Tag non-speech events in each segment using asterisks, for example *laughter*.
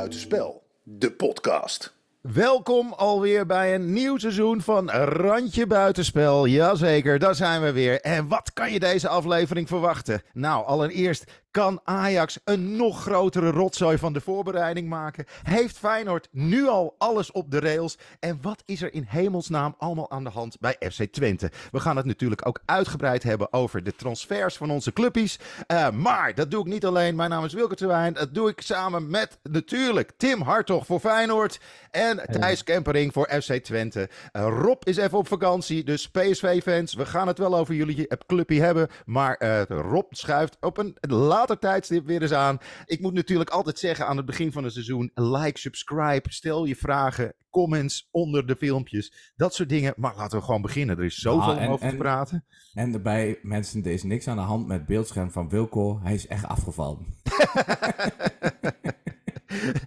Buitenspel, de podcast. Welkom alweer bij een nieuw seizoen van Randje Buitenspel. Jazeker, daar zijn we weer. En wat kan je deze aflevering verwachten? Nou, allereerst kan Ajax een nog grotere rotzooi van de voorbereiding maken? Heeft Feyenoord nu al alles op de rails? En wat is er in hemelsnaam allemaal aan de hand bij FC Twente? We gaan het natuurlijk ook uitgebreid hebben over de transfers van onze clubpies. Uh, maar dat doe ik niet alleen. Mijn naam is Wilke Terwijn. Dat doe ik samen met natuurlijk Tim Hartog voor Feyenoord. En Thijs Kempering voor FC Twente. Uh, Rob is even op vakantie, dus PSV-fans, we gaan het wel over jullie clubpie hebben. Maar uh, Rob schuift op een later tijdstip weer eens aan. Ik moet natuurlijk altijd zeggen aan het begin van het seizoen: like, subscribe, stel je vragen, comments onder de filmpjes, dat soort dingen. Maar laten we gewoon beginnen. Er is zoveel over te praten. En daarbij, mensen, er is niks aan de hand met beeldscherm van Wilco. Hij is echt afgevallen. *laughs*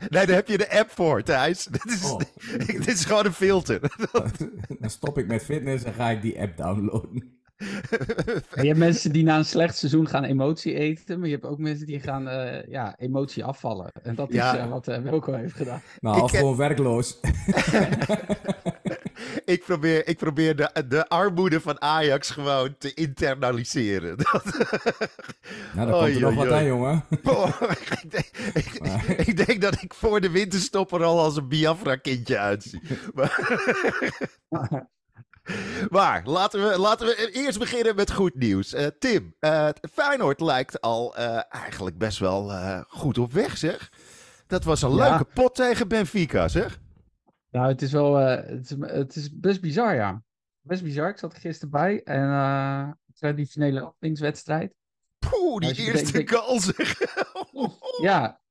Nee, daar heb je de app voor, Thijs. *laughs* Dit is, oh. *laughs* dit is gewoon een filter. Dan stop ik met fitness en ga ik die app downloaden. Je hebt mensen die na een slecht seizoen gaan emotie eten, maar je hebt ook mensen die gaan uh, ja, emotie afvallen. En dat is uh, wat uh, Wilco heeft gedaan. Nou, of gewoon werkloos. *laughs* ik probeer, ik probeer de, de armoede van Ajax gewoon te internaliseren. *laughs* Dat... Nou, daar komt er nog wat aan, jongen. Oh, ik, denk, ik, ik, denk, dat ik voor de winterstopper al als een Biafra-kindje uitzie. Maar... *laughs* *laughs* Maar laten we, laten we eerst beginnen met goed nieuws. Uh, Tim, uh, Feyenoord lijkt al uh, eigenlijk best wel goed op weg, zeg. Dat was een leuke pot tegen Benfica, zeg. Nou, het is wel het is, het is best bizar, ja. Best bizar. Ik zat er gisteren bij. En traditionele openingswedstrijd. Poeh, die nou, eerste denk, goal, zeg. *laughs* ja,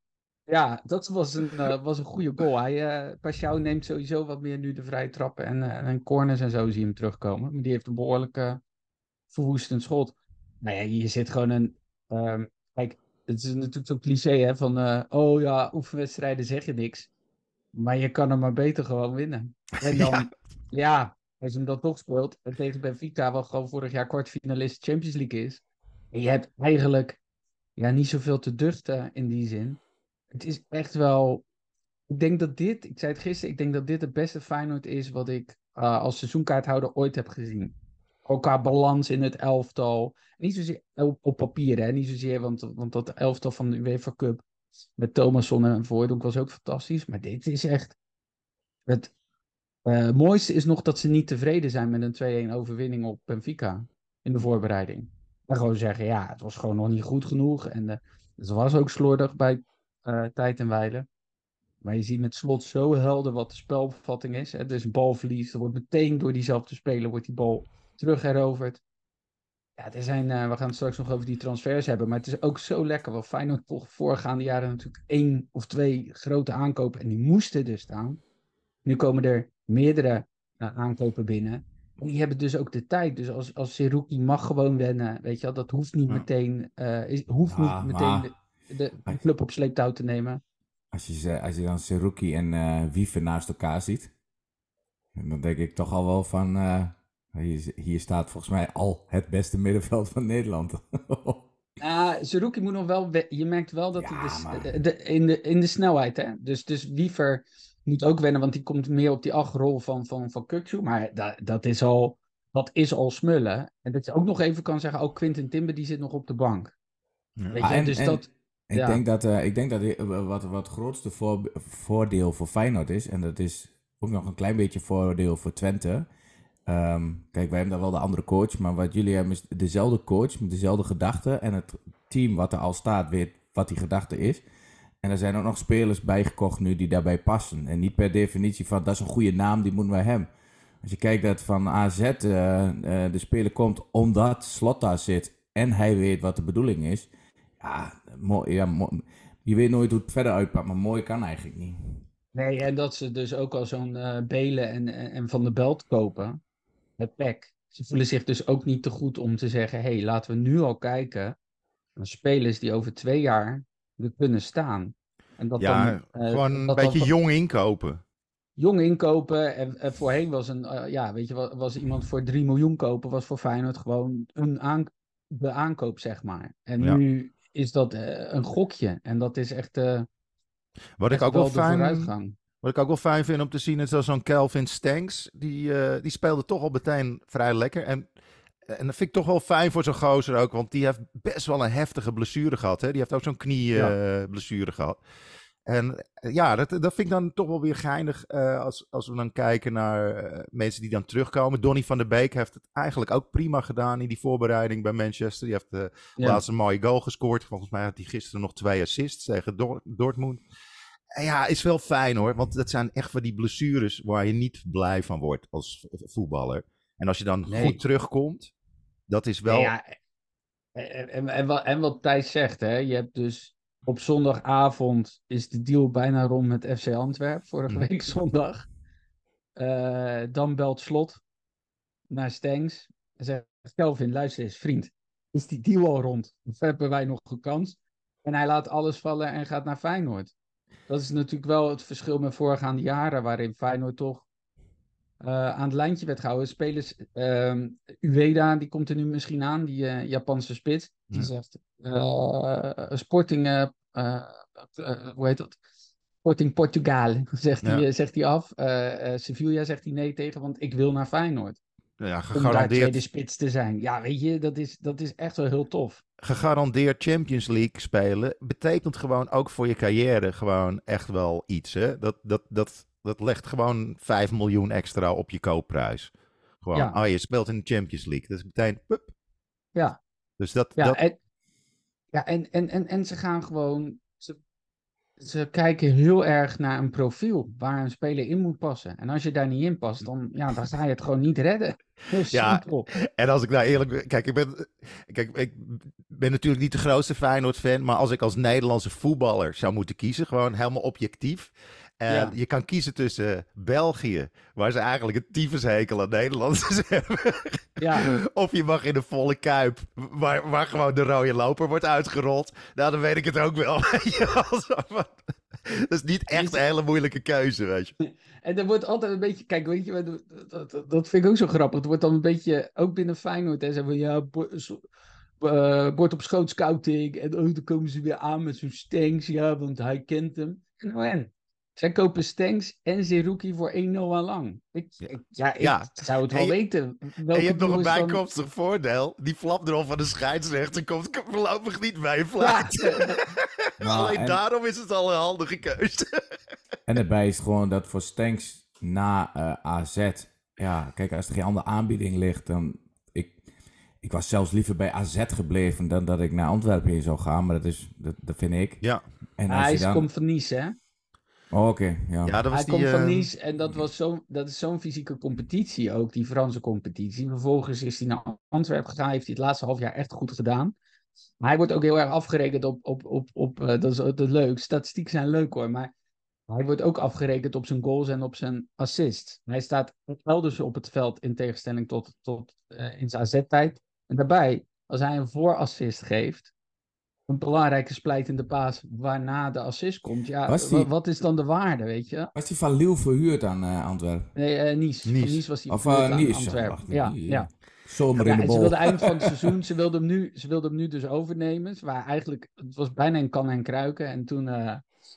ja, dat was een, uh, was een goede goal. Hij, uh, Pashao neemt sowieso wat meer nu de vrije trappen en, uh, en corners en zo zie je hem terugkomen. Maar die heeft een behoorlijk verwoestend schot. Nou ja, je zit gewoon een... Um, kijk, het is natuurlijk zo'n cliché hè, van... oh ja, oefenwedstrijden zeg je niks. Maar je kan er maar beter gewoon winnen. En *laughs* dan, ja, ja als je hem dan toch speelt... En tegen Benfica, wat gewoon vorig jaar kwartfinalist Champions League is... En je hebt eigenlijk ja, niet zoveel te duchten in die zin het is echt wel. Ik denk dat dit, ik zei het gisteren, ik denk dat dit het beste Feyenoord is wat ik uh, als seizoenkaarthouder ooit heb gezien. Ook qua balans in het elftal. Niet zozeer op, papier, hè? niet zozeer, want, want dat elftal van de UEFA Cup met Thomasson en Voordonk was ook fantastisch. Maar dit is echt. Het uh, mooiste is nog dat ze niet tevreden zijn met een 2-1 overwinning op Benfica in de voorbereiding. En gewoon zeggen, ja, het was gewoon nog niet goed genoeg. En uh, het was ook slordig bij uh, tijd en wijle. Maar je ziet met slot zo helder wat de spelbevatting is. Het is balverlies. Er wordt meteen door diezelfde speler wordt die bal terugheroverd. Ja, er zijn, uh, we gaan het straks nog over die transfers hebben. Maar het is ook zo lekker. Want Feyenoord voorgaande jaren natuurlijk één of twee grote aankopen. En die moesten er staan. Nu komen er meerdere uh, aankopen binnen. En die hebben dus ook de tijd. Dus als, als Seruki mag gewoon wennen. Weet je wel, dat hoeft niet meteen. Uh, is, hoeft niet meteen de club op sleeptouw te nemen. Als je, als je dan Seruki en uh, Wiever naast elkaar ziet, dan denk ik toch al wel van, uh, hier, hier, staat volgens mij al het beste middenveld van Nederland. *laughs* Uh, Seruki moet nog wel, je merkt wel dat hij dus, de, in, de, in de snelheid, hè. Dus, dus Wiever moet ook wennen, want die komt meer op die achterrol van, van, van Kukju. Maar dat, dat, is al, dat is al smullen. En dat je ook nog even kan zeggen, ook Quinten Timber die zit nog op de bank. Ja. Weet je, ah, dus dat... Ik, denk dat, uh, ik denk dat uh, wat, wat het grootste voor, voordeel voor Feyenoord is, en dat is ook nog een klein beetje voordeel voor Twente. Um, kijk, wij hebben daar wel de andere coach, maar wat jullie hebben is dezelfde coach met dezelfde gedachten. En het team wat er al staat weet wat die gedachte is. En er zijn ook nog spelers bijgekocht nu die daarbij passen. En niet per definitie van dat is een goede naam, die moeten wij hebben. Als je kijkt dat van AZ uh, uh, de speler komt omdat Slot daar zit en hij weet wat de bedoeling is ja, mooi, ja je weet nooit hoe het verder uitpakt, maar mooi kan eigenlijk niet. Nee, en dat ze dus ook al zo'n uh, Belen en, en Van de Belt kopen, het pack. Ze voelen zich dus ook niet te goed om te zeggen, hé, hey, laten we nu al kijken naar spelers die over twee jaar er kunnen staan. En dat ja, dan, uh, gewoon een beetje jong inkopen. Jong inkopen. En, voorheen was een, uh, ja, weet je, was, was, iemand voor 3 miljoen kopen, was voor Feyenoord gewoon een aan, de aankoop, zeg maar. En nu is dat uh, een gokje. En dat is echt. Uh, Wat ik echt ook wel fijn vooruitgang. Wat ik ook wel fijn vind om te zien is dat zo'n Calvin Stanks, die, eh, die speelde toch al meteen vrij lekker. En, en dat vind ik toch wel fijn voor zo'n gozer ook, want die heeft best wel een heftige blessure gehad. Hè? Die heeft ook zo'n knieblessure gehad. En eh, ja, dat, dat vind ik dan toch wel weer geinig eh, als, als we dan kijken naar eh, mensen die dan terugkomen. Donny van der Beek heeft het eigenlijk ook prima gedaan in die voorbereiding bij Manchester. Die heeft de Ja. laatste mooie goal gescoord. Volgens mij had hij gisteren nog twee assists tegen Dor- Dortmund. En ja, is wel fijn hoor. Want dat zijn echt van die blessures waar je niet blij van wordt als voetballer. En als je dan Nee. goed terugkomt, dat is wel... Ja, en, en, en, wat, en wat Thijs zegt, hè, je hebt dus op zondagavond is de deal bijna rond met FC Antwerpen, vorige Mhm. week zondag. Eh, dan belt Slot naar Stengs en zegt, Kelvin, luister eens, vriend, is die deal al rond? Of hebben wij nog een kans? En hij laat alles vallen en gaat naar Feyenoord. Dat is natuurlijk wel het verschil met voorgaande jaren, waarin Feyenoord toch aan het lijntje werd gehouden. Spelers, ehm, Ueda, die komt er nu misschien aan, die eh, Japanse spits. Die Ja. zegt, eh, Sporting, eh, eh, eh, hoe heet dat? Sporting Portugal, *laughs* zegt hij Ja. eh, zegt hij af. Eh, eh, Sevilla zegt hij nee tegen, want ik wil naar Feyenoord. Ja, Om daar gegarandeerd, tweede spits te zijn. Ja, weet je, dat is, dat is echt wel heel tof. gegarandeerd Champions League spelen betekent gewoon ook voor je carrière gewoon echt wel iets. Hè? Dat, dat, dat, dat legt gewoon 5 miljoen extra op je koopprijs. Gewoon, Ja. oh je speelt in de Champions League. Dat is meteen, pup. Ja. Dus dat, Ja, dat en, ja en, en, en, en ze gaan gewoon. Ze, ze kijken heel erg naar een profiel waar een speler in moet passen. En als je daar niet in past, dan, ja, dan ga je het gewoon niet redden. Heel Ja, simpel. En als ik nou eerlijk ben, kijk, ik ben, kijk, ik ben natuurlijk niet de grootste Feyenoord-fan, maar als ik als Nederlandse voetballer zou moeten kiezen, gewoon helemaal objectief. En Ja. je kan kiezen tussen België, waar ze eigenlijk een tyfushekel aan Nederlanders *laughs* hebben. Ja, Of je mag in de volle kuip, waar, waar gewoon de rode loper wordt uitgerold. Nou, dan weet ik het ook wel. *laughs* Dat is niet echt een hele moeilijke keuze, weet je. en er wordt altijd een beetje. Kijk, weet je, dat, dat, dat vind ik ook zo grappig. Het wordt dan een beetje. Ook binnen Feyenoord. En zeggen van ja, zo- eh, bord op schoot scouting. En oh, dan komen ze weer aan met zo'n Stengs. Ja, want hij kent hem. Nou en. Zij kopen Stengs en Zerouki voor 1-0 aan lang. Ik, ik- ja, ik Ja. zou het wel je- weten. En je hebt nog een dan- bijkomstig voordeel. Die flapdrol van de scheidsrechter komt voorlopig niet bij. *laughs* Nou, Alleen en- daarom is het al een handige keuze. *laughs* En daarbij is gewoon dat voor Stanks na eh, AZ. Ja, kijk, als er geen andere aanbieding ligt, dan. Ik, ik was zelfs liever bij AZ gebleven dan dat ik naar Antwerpen heen zou gaan, maar dat, is, dat, dat vind ik. Ja, En als hij dan... komt van Nice, hè? Oh, Oké, ja. ja dat was Hij die... komt van eh, Nice en dat, was zo, dat is zo'n fysieke competitie ook, die Franse competitie. Vervolgens is hij naar Antwerpen gegaan, heeft hij het laatste half jaar echt goed gedaan. Maar hij wordt ook heel erg afgerekend op, op, op, op eh, dat is het leuk. Statistieken zijn leuk hoor, maar hij wordt ook afgerekend op zijn goals en op zijn assists. Hij staat elders op het veld in tegenstelling tot, tot eh, in zijn AZ-tijd. En daarbij, als hij een voorassist geeft, een belangrijke splijtende paas waarna de assist komt, ja, die- wat is dan de waarde, weet je? Was die van Lille verhuurd aan eh, Antwerpen? Nee, eh Nice. Van Nice. Nice was hij Of verhuurd uh, aan Nice? Antwerpen. Ja, die, ja. Zomer in de en ze bol. wilden eind van het *laughs* seizoen, ze wilden hem nu, ze wilden hem nu dus overnemen. Ze waren eigenlijk, het was bijna een kan en kruiken. En toen eh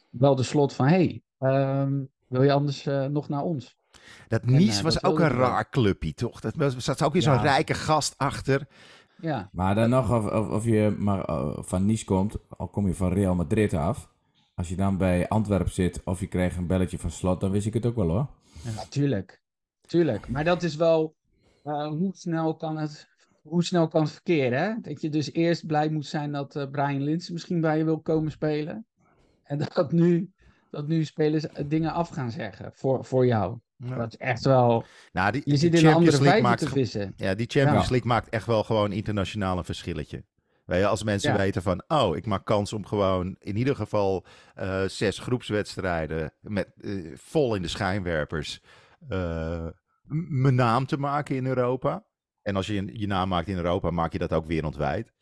belde Slot van, hey, ehm, wil je anders eh, nog naar ons? Dat Nice eh, was dat ook wilde een wel. raar clubje, toch? Dat er zat ook weer zo'n Ja. rijke gast achter. Ja, Maar dan nog, of, of, of je maar eh, van Nice komt, al kom je van Real Madrid af. Als je dan bij Antwerpen zit of je krijgt een belletje van slot, dan wist ik het ook wel hoor. natuurlijk. Tuurlijk. Maar dat is wel, eh, hoe snel kan het... Hoe snel kan het verkeren, hè? Dat je dus eerst blij moet zijn dat eh, Brian Linsen misschien bij je wil komen spelen. En *laughs* dat nu, dat nu spelers dingen af gaan zeggen voor, voor jou. Ja. Dat is echt wel... Nou, die, Je die zit in een Champions andere League maakt te vissen. Ja, die Champions Ja. League maakt echt wel gewoon internationaal een verschilletje. Weet je, als mensen Ja. weten van, oh, ik maak kans om gewoon in ieder geval eh, zes groepswedstrijden met eh, vol in de schijnwerpers eh, mijn naam te maken in Europa. En als je je- naam maakt in Europa, maak je dat ook wereldwijd.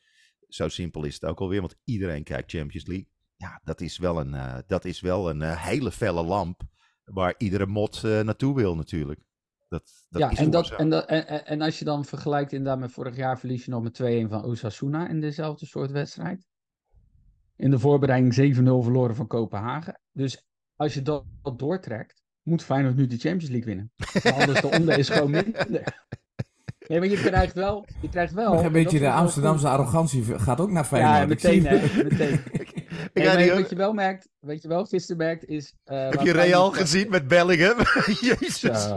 Zo simpel is het ook alweer, want iedereen kijkt Champions League. Ja, dat is wel een, eh, dat is wel een hele felle lamp waar iedere mot eh, naartoe wil natuurlijk. Dat, dat ja, is en, dat, en, dat, en, en- als je dan vergelijkt inderdaad met vorig jaar verlies je nog met 2-1 van Osasuna in dezelfde soort wedstrijd. In de voorbereiding 7-0 verloren van Kopenhagen. Dus als je dat, dat doortrekt, moet Feyenoord nu de Champions League winnen. Maar anders de onder is gewoon minder. Nee, maar je krijgt wel... Je krijgt wel een en beetje de Amsterdamse goed. arrogantie gaat ook naar Feyenoord. Ja, meteen hè. Meteen. *laughs* Maar niet- wat je wel merkt, wat je wel gisteren merkt, is... eh, Heb je Real gezien met Bellingham? *laughs* *laughs* Jezus.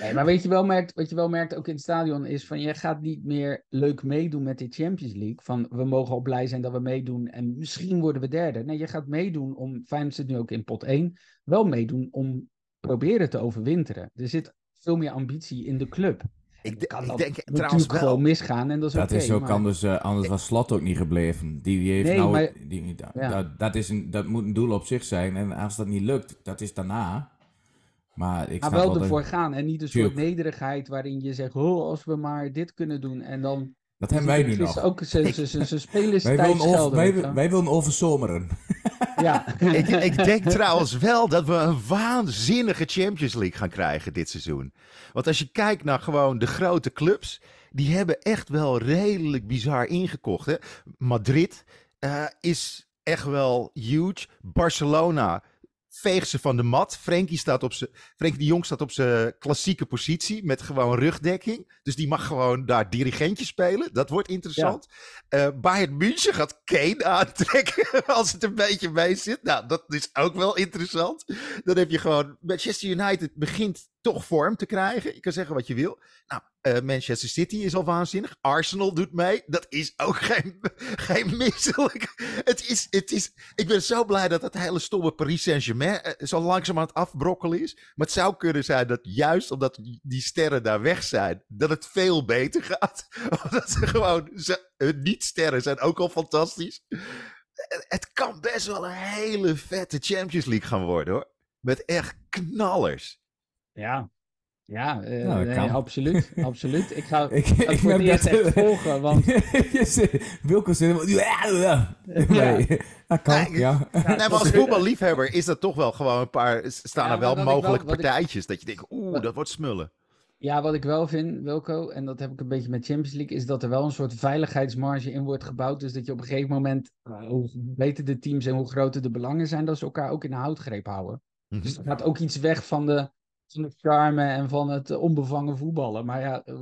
Nee, maar weet je wel merkt, wat je wel merkt ook in het stadion is van je gaat niet meer leuk meedoen met de Champions League. Van we mogen al blij zijn dat we meedoen en misschien worden we derde. Nee, je gaat meedoen om, Feyenoord zit nu ook in pot 1, wel meedoen om proberen te overwinteren. Er zit veel meer ambitie in de club. Ik, Kan ik dat denk trouwens wel. gewoon misgaan en dat is Dat is ook maar- anders, eh, anders was Slot ook niet gebleven. Die, die heeft Nee, nou, maar- die, dat, Ja. dat, dat, is een, dat moet een doel op zich zijn. En als dat niet lukt, dat is daarna. Maar ik Maar wel dat- ervoor gaan en niet een soort Tuurlijk. nederigheid waarin je zegt, oh, als we maar dit kunnen doen en dan... Dat hebben wij nu Het is nog. ook zijn spelers Wij willen, over, wij, willen overzomeren. Ja. *laughs* Ik, ik denk trouwens wel dat we een waanzinnige Champions League gaan krijgen dit seizoen. Want als je kijkt naar gewoon de grote clubs, die hebben echt wel redelijk bizar ingekocht. Hè? Madrid eh, is echt wel huge. Barcelona veegt ze van de mat. Frenkie, staat op zijn, Frenkie de Jong staat op zijn klassieke positie met gewoon rugdekking. Dus die mag gewoon daar dirigentje spelen. Dat wordt interessant. Eh Bayern München gaat Kane aantrekken *laughs* als het een beetje mee zit. Nou, dat is ook wel interessant. Dan heb je gewoon... Manchester United begint toch vorm te krijgen. Je kan zeggen wat je wil. Nou, eh, Manchester City is al waanzinnig. Arsenal doet mee. Dat is ook *laughs* geen, geen misselijk. Het is, het is, ik ben zo blij dat het hele stomme Paris Saint-Germain eh, zo langzaam aan het afbrokkelen is. Maar het zou kunnen zijn dat juist omdat die sterren daar weg zijn, dat het veel beter gaat. *laughs* Omdat ze gewoon, ze, niet-sterren zijn ook al fantastisch. Het, het kan best wel een hele vette Champions League gaan worden hoor. Met echt knallers. Ja, ja, eh, Nou, dat nee, absoluut, *laughs* absoluut. Ik ga Ik, het voor het eerst echt volgen, *laughs* want Wilco zit... Ja, ja. Nee, dat kan, Nee, ja. Nee, maar als voetballiefhebber is dat toch wel gewoon een paar. Staan Ja, er wel ik ik- partijtjes. Dat je denkt, oeh, Wat- dat wordt smullen. ja, wat ik wel vind, Wilco, en dat heb ik een beetje met Champions League, is dat er wel een soort veiligheidsmarge in wordt gebouwd. Dus dat je op een gegeven moment, eh, hoe beter de teams en hoe groter de belangen zijn, dat ze elkaar ook in de houtgreep houden. Mhm. Dus er gaat ook iets weg van de, van de charme en van het onbevangen voetballen. Maar ja, eh,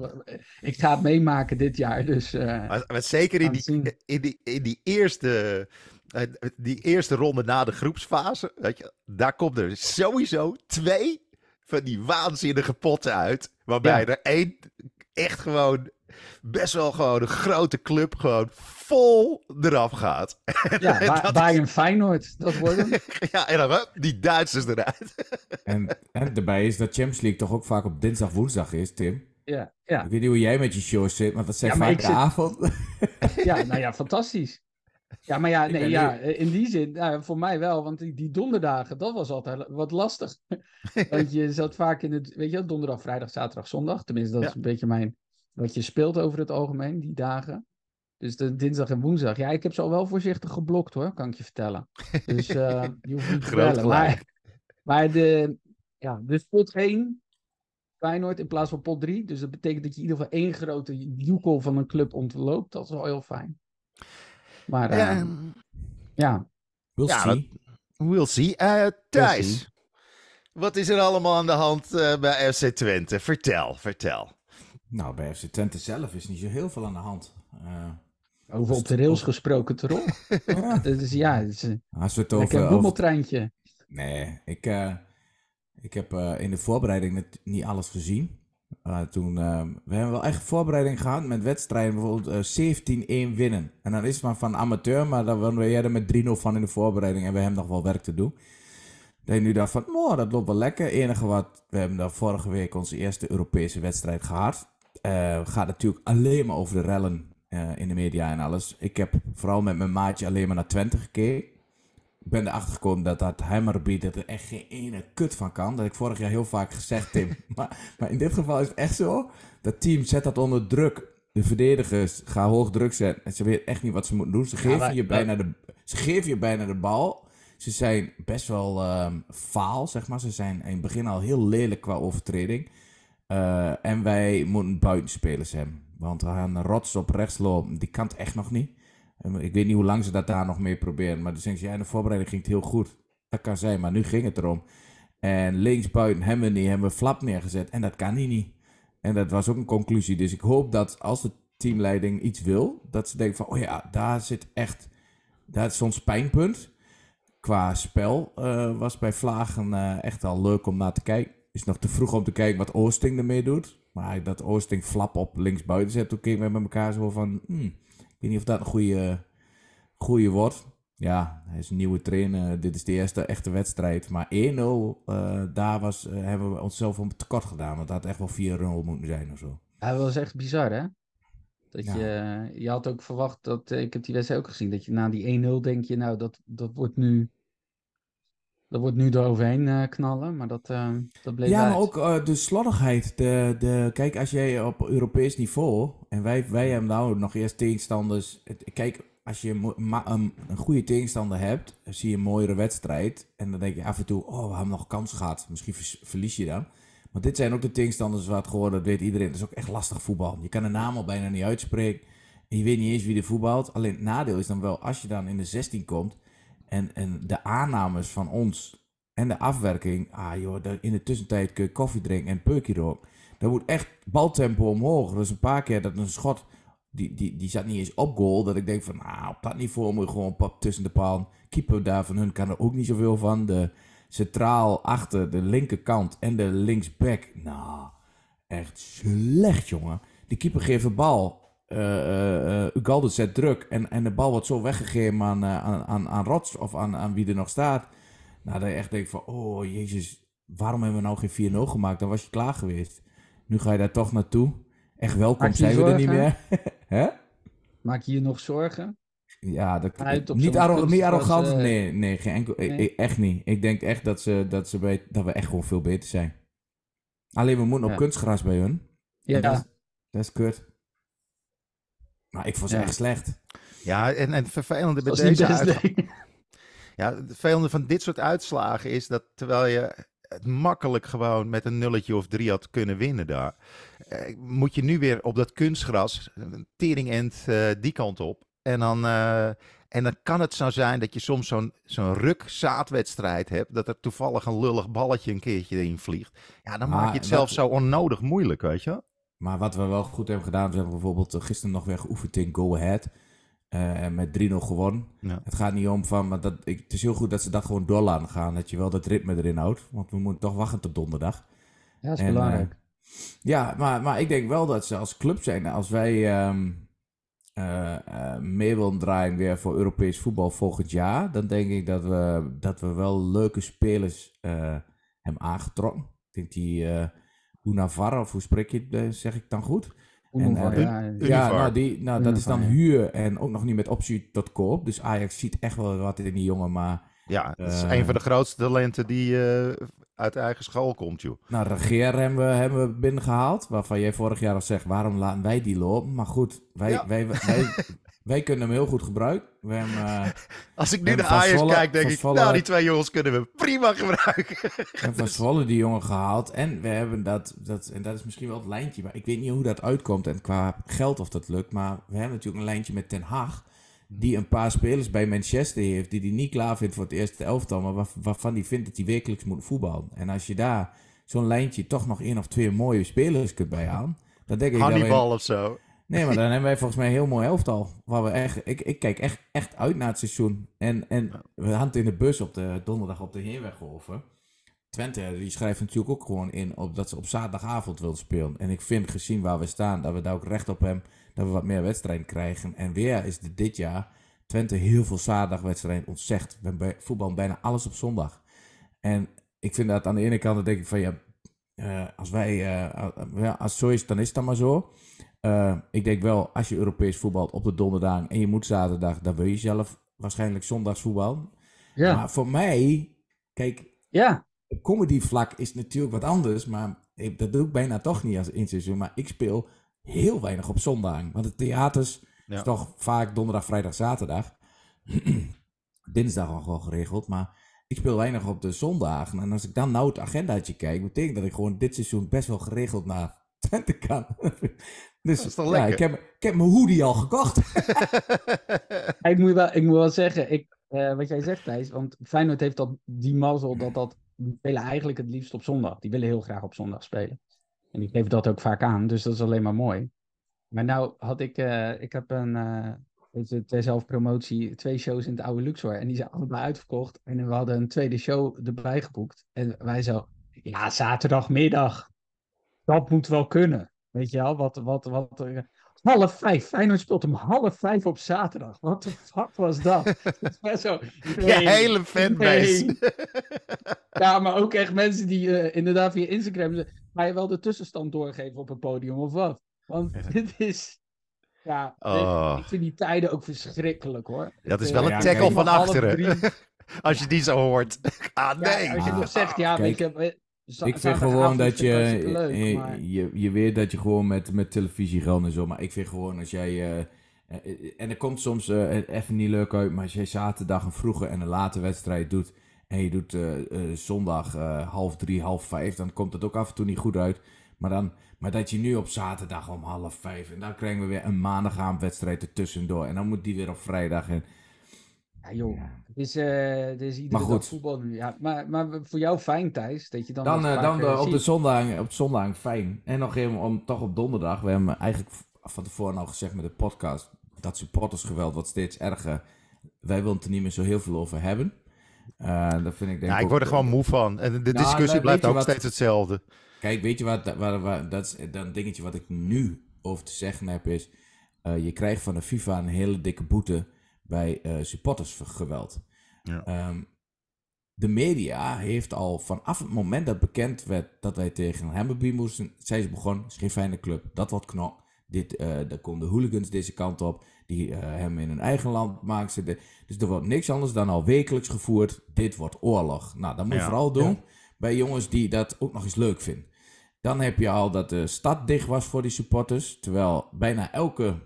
ik ga het meemaken dit jaar, dus... eh, Maar, maar zeker in die, in die, in die, eerste, eh, die eerste ronde na de groepsfase. Weet je, daar komt er sowieso twee van die waanzinnige potten uit. Waarbij Ja. er één echt gewoon best wel gewoon een grote club gewoon vol eraf gaat. ja, *laughs* Ba- dat Bayern Feyenoord, dat wordt hem. *laughs* ja, en dan hup, die Duitsers eruit. *laughs* En, en daarbij is dat Champions League toch ook vaak op dinsdag, woensdag is, Tim. Ja, ja. Ik weet niet hoe jij met je show zit, maar dat zijn Ja, vaak de zit- avond. Ja, nou ja, fantastisch. Ja, maar ja, nee, ja, in die zin, nou, voor mij wel, want die, die donderdagen, dat was altijd wat lastig. Want je zat vaak in het, weet je, wel, donderdag, vrijdag, zaterdag, zondag. Tenminste, dat Ja. is een beetje mijn, wat je speelt over het algemeen, die dagen. Dus de dinsdag en woensdag. Ja, ik heb ze al wel voorzichtig geblokt hoor, kan ik je vertellen. Dus eh *laughs* je hoeft niet te bellen. Maar, maar de, ja, dus pot 1, Feyenoord in plaats van pot 3. Dus dat betekent dat je in ieder geval één grote joekel van een club ontloopt. Dat is wel heel fijn. Maar eh, Ja, ja, We'll Ja, see. we'll see. Eh, Thijs, see. wat is er allemaal aan de hand eh, bij FC Twente? Vertel, vertel. Nou, bij FC Twente zelf is niet zo heel veel aan de hand. Eh, over op de rails gesproken, toch? *laughs* ja, Dat is, ja, is een als we het over... over boemeltreintje. nee, ik, eh, ik heb eh, in de voorbereiding niet alles gezien. Toen, we hebben wel echt voorbereiding gehad met wedstrijden, bijvoorbeeld eh 17-1 winnen. En dan is het maar van amateur, maar dan wonnen we er met 3-0 van in de voorbereiding en we hebben nog wel werk te doen. Dat je nu dacht van, oh, dat loopt wel lekker. enige wat, we hebben daar vorige week onze eerste Europese wedstrijd gehad. Eh gaat natuurlijk alleen maar over de rellen eh, in de media en alles. Ik heb vooral met mijn maatje alleen maar naar Twente gekeken. Ik ben erachter gekomen dat dat Heimergebied dat er echt geen ene kut van kan. Dat heb ik vorig jaar heel vaak gezegd, Tim. *laughs* maar, maar in dit geval is het echt zo. Dat team zet dat onder druk. De verdedigers gaan hoog druk zetten. En ze weten echt niet wat ze moeten doen. Ze geven, maar- je, bijna de, ze geven je bijna de bal. Ze zijn best wel ehm, faal, zeg maar. Ze zijn in het begin al heel lelijk qua overtreding. Eh, en wij moeten buitenspelers hebben. Want we gaan rots op rechts lopen. Die kan echt nog niet. En ik weet niet hoe lang ze dat daar nog mee proberen. Maar dan zeggen ze, in de voorbereiding ging het heel goed. Dat kan zijn, maar nu ging het erom. En linksbuiten hebben we niet, hebben we flap neergezet. En dat kan niet. En dat was ook een conclusie. Dus ik hoop dat als de teamleiding iets wil, dat ze denken van, oh ja, daar zit echt, daar is ons pijnpunt. Qua spel uh, was bij Vlagen uh, echt al leuk om naar te kijken. Is nog te vroeg om te kijken wat Oosting ermee doet. Maar dat Oosting flap op linksbuiten zet, toen keken we met elkaar zo van, hmm, ik weet niet of dat een goede, goede wordt. Ja, hij is een nieuwe trainer. Dit is de eerste echte wedstrijd. Maar 1-0, uh, daar was, hebben we onszelf om tekort gedaan. Want dat had echt wel 4-0 moeten zijn of zo. Hij was echt bizar, hè? Dat ja. je, je had ook verwacht dat, ik heb die wedstrijd ook gezien, dat je na die 1-0 denk je, nou, dat, dat wordt nu dat wordt nu eroverheen uh, knallen, maar dat, uh, dat bleef Ja, uit. maar ook uh, de slordigheid. De, de, kijk, als jij op Europees niveau... En wij, wij hebben nou nog eerst tegenstanders... Kijk, als je een, een goede tegenstander hebt... zie je een mooiere wedstrijd. En dan denk je af en toe... Oh, we hebben nog kans gehad. Misschien verlies je dan. Maar dit zijn ook de tegenstanders waar het gewoon... Dat weet iedereen. Dat is ook echt lastig voetbal. Je kan de naam al bijna niet uitspreken. En je weet niet eens wie er voetbalt. Alleen het nadeel is dan wel... Als je dan in de 16 komt... En, en de aannames van ons en de afwerking. Ah joh, in de tussentijd kun je koffie drinken en peukje roken. Dat moet echt baltempo omhoog. Dus een paar keer dat een schot, die, die, die zat niet eens op goal. Dat ik denk van, nou, op dat niveau moet je gewoon pap tussen de paal. Keeper daar van hun kan er ook niet zoveel van. De centraal achter de linkerkant en de linksback. Nou, echt slecht jongen. De keeper geeft de bal Ugalde zet druk en, en de bal wordt zo weggegeven aan, uh, aan, aan Rots of aan, aan wie er nog staat. Nou, dat je echt denkt van, oh jezus, waarom hebben we nou geen 4-0 gemaakt? Dan was je klaar geweest. Nu ga je daar toch naartoe. Echt welkom zijn we er niet meer. *laughs* Hè? Maak je je nog zorgen? Ja, dat, niet, arro niet arrogant. Nee, nee, geen enkel, nee. echt niet. Ik denk echt dat, ze, dat, ze bij, dat we echt gewoon veel beter zijn. Alleen we moeten ja. op kunstgras bij hun. Ja. Dat, dat is kut. Maar ik vond ze Ja. echt slecht. Ja, en, en het vervelende bij deze best, uit... nee. Ja, het vervelende van dit soort uitslagen is dat terwijl je het makkelijk gewoon met een nulletje of drie had kunnen winnen daar, eh, moet je nu weer op dat kunstgras, een tering end eh, die kant op. En dan, eh, en dan kan het zo zijn dat je soms zo'n zo'n ruk-zaadwedstrijd hebt, dat er toevallig een lullig balletje een keertje in vliegt. Ja, dan Maar maak je het dat- zelf zo onnodig moeilijk, weet je wel? Maar wat we wel goed hebben gedaan, we hebben bijvoorbeeld eh, gisteren nog weer geoefend in Go Ahead. eh, en met 3-0 gewonnen. Ja. Het gaat niet om van, maar dat, ik, het is heel goed dat ze dat gewoon door laten gaan. Dat je wel dat ritme erin houdt. Want we moeten toch wachten tot donderdag. Ja, dat is En, belangrijk. eh, Ja, maar, maar ik denk wel dat ze als club zijn, als wij ehm eh, eh, mee willen draaien weer voor Europees voetbal volgend jaar, dan denk ik dat we, dat we wel leuke spelers eh, hebben aangetrokken. Ik denk die Unavar, of hoe spreek je het, eh, zeg ik dan goed? Onnovar, eh, ja. Ja, nou, die, nou dat is dan huur en ook nog niet met optie tot koop. Dus Ajax ziet echt wel wat in die jongen, maar Ja, het is Eh. een van de grootste talenten die eh, uit eigen school komt, joh. Nou, Regeer hebben we, hebben we binnengehaald. Waarvan jij vorig jaar al zegt, waarom laten wij die lopen? Maar goed, wij, Ja. wij, wij, wij, kunnen hem heel goed gebruiken. We hebben, eh, *laughs* Als ik nu En naar Ajax kijk, denk ik, nou, die twee jongens kunnen we prima gebruiken. *laughs* we hebben van Zwolle die jongen gehaald. En we hebben dat, dat, en dat is misschien wel het lijntje. Maar ik weet niet hoe dat uitkomt en qua geld of dat lukt. Maar we hebben natuurlijk een lijntje met Ten Hag. Die een paar spelers bij Manchester heeft. Die hij niet klaar vindt voor het eerste elftal. Maar waar- waarvan hij vindt dat hij wekelijks moet voetballen. En als je daar zo'n lijntje toch nog één of twee mooie spelers kunt bijhalen. Dan denk ik dat Hannibal of zo. Nee, maar dan hebben wij volgens mij een heel mooi elftal. Waar we echt, ik, ik kijk echt, echt uit naar het seizoen. En, en we hadden in de bus op de donderdag op de heenweg over. Twente die schrijft natuurlijk ook gewoon in op dat ze op zaterdagavond wil spelen. En ik vind gezien waar we staan, dat we daar ook recht op hebben. Dat we wat meer wedstrijden krijgen. En weer is dit jaar Twente heel veel zaterdagwedstrijden ontzegd. We bij voetbal bijna alles op zondag. En ik vind dat aan de ene kant, dan denk ik van ja, eh, als wij, eh, ja, als zo is, dan is het dan maar zo. Eh, ik denk wel, als je Europees voetbalt op de donderdag en je moet zaterdag, dan wil je zelf waarschijnlijk zondags voetballen. Ja, Maar voor mij, kijk, ja. op comedy vlak is natuurlijk wat anders, maar ik, dat doe ik bijna toch niet als in het seizoen. Maar ik speel heel weinig op zondag. Want de theaters Ja. is toch vaak donderdag, vrijdag, zaterdag. *clears throat* Dinsdag nog wel geregeld, maar ik speel weinig op de zondagen. En als ik dan nou het agendaatje kijk, betekent dat ik gewoon dit seizoen best wel geregeld naar Twente kan. *laughs* Dus Dat is toch ja, lekker? ik, heb, ik heb mijn hoodie al gekocht. *laughs* Ik, moet wel, ik moet wel zeggen, ik, eh, wat jij zegt Thijs, want Feyenoord heeft dat, die mazzel dat dat, die spelen eigenlijk het liefst op zondag. Die willen heel graag op zondag spelen. En die geven dat ook vaak aan, dus dat is alleen maar mooi. Maar nou had ik, eh, ik heb een, eh weet je, ter zelfpromotie, twee shows in het oude Luxor. En die zijn allebei uitverkocht. En we hadden een tweede show erbij geboekt. En wij zo, ja, zaterdagmiddag. Dat moet wel kunnen. Weet je wel, wat, wat, wat, eh, half vijf. Feyenoord speelt om half vijf op zaterdag. Wat de fuck was dat? *laughs* Zo, Je hele fanbase. nee. Ja, maar ook echt mensen die eh, inderdaad via Instagram... ze- Ga je wel de tussenstand doorgeven op het podium of wat? Want dit is... Ja, Oh. ik vind die tijden ook verschrikkelijk hoor. Dat is Ik, wel eh, een ja, tackle van achteren. *laughs* Als je die zo hoort. Ah, Ja, nee. als je Ah. nog zegt, ja, Kijk, weet je... ik vind gewoon dat je, leuk, eh, maar- je, je weet dat je gewoon met, met televisie geldt en zo. Maar ik vind gewoon als jij, eh, eh, en er komt soms eh, even niet leuk uit, maar als jij zaterdag een vroege en een late wedstrijd doet. En je doet zondag half drie, half vijf, dan komt het ook af en toe niet goed uit. Maar, dan, maar dat je nu op zaterdag om half vijf, en dan krijgen we weer een maandagavondwedstrijd ertussendoor. En dan moet die weer op vrijdag. En, Ja, joh. Het is, eh het is iedere Maar goed. dag voetbal nu. Ja, maar, maar voor jou fijn, Thijs, dat je dan... Dan, eh, dan de- op, de zondag, op zondag fijn. En nog even om toch op donderdag. We hebben eigenlijk van tevoren al gezegd met de podcast. Dat supportersgeweld wordt steeds erger. Wij willen het er niet meer zo heel veel over hebben. Eh, dat vind ik denk Ja, ik ook- word er gewoon moe van. En de Nou, discussie blijft ook wat- steeds hetzelfde. Kijk, weet je wat? Waar, waar, dat is dan een dingetje wat ik nu over te zeggen heb. Is, eh, je krijgt van de FIFA een hele dikke boete bij eh, supportersgeweld. Ja. Ehm, de media heeft al vanaf het moment dat bekend werd dat wij tegen Hammerby moesten, zijn ze begonnen, het is geen fijne club, dat wordt knok. Dit, eh daar komen de hooligans deze kant op, die eh, hem in hun eigen land maken. Ze de- dus er wordt niks anders dan al wekelijks gevoerd, dit wordt oorlog. Nou, dat moet je Ja. vooral doen bij jongens die dat ook nog eens leuk vinden. Dan heb je al dat de stad dicht was voor die supporters, terwijl bijna elke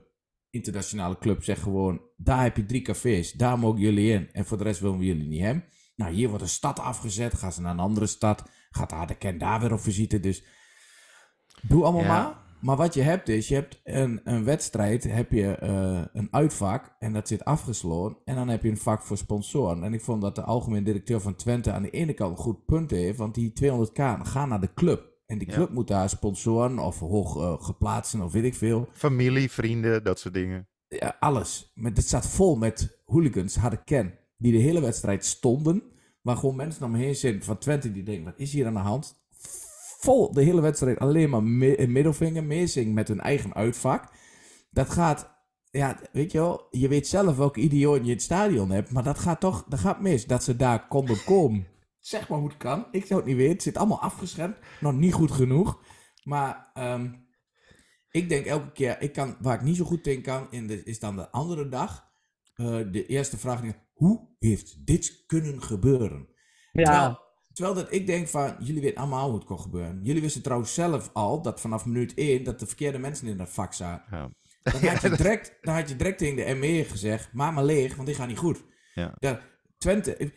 internationale club zegt gewoon, daar heb je drie cafés, daar mogen jullie in en voor de rest willen we jullie niet hebben. Nou, hier wordt een stad afgezet, gaan ze naar een andere stad, gaat daar de Ken daar weer op visite, dus doe allemaal Ja. maar. Maar wat je hebt is, je hebt een, een wedstrijd, heb je eh, een uitvak en dat zit afgesloten. En dan heb je een vak voor sponsoren. En ik vond dat de algemeen directeur van Twente aan de ene kant een goed punt heeft, want die 200k gaan naar de club. En die Ja. club moet daar sponsoren of hoog eh, geplaatsten of weet ik veel. Familie, vrienden, dat soort dingen. Ja, alles. Met, het staat vol met hooligans, harde ken, die de hele wedstrijd stonden. Waar gewoon mensen om me heen zitten van Twente die denken, wat is hier aan de hand? Vol de hele wedstrijd alleen maar een middelvinger meezingen met hun eigen uitvak. Dat gaat, ja, weet je wel, je weet zelf welke idioot je in het stadion hebt, maar dat gaat toch, dat gaat mis. Dat ze daar konden komen. Zeg maar hoe het kan. Ik zou het niet weten. Het zit allemaal afgeschermd. Nog niet goed genoeg. Maar ehm, ik denk elke keer, ik kan, waar ik niet zo goed in kan, in de, is dan de andere dag. eh, de eerste vraag is, hoe heeft dit kunnen gebeuren? Ja, Terwijl, terwijl dat ik denk van, jullie weten allemaal hoe het kon gebeuren. Jullie wisten trouwens zelf al, dat vanaf minuut 1, dat de verkeerde mensen in dat vak zaten. Ja. Dan had je *laughs* direct, dan had je direct tegen de ME gezegd, maak maar leeg, want dit gaat niet goed. Ja. Ja, Twente,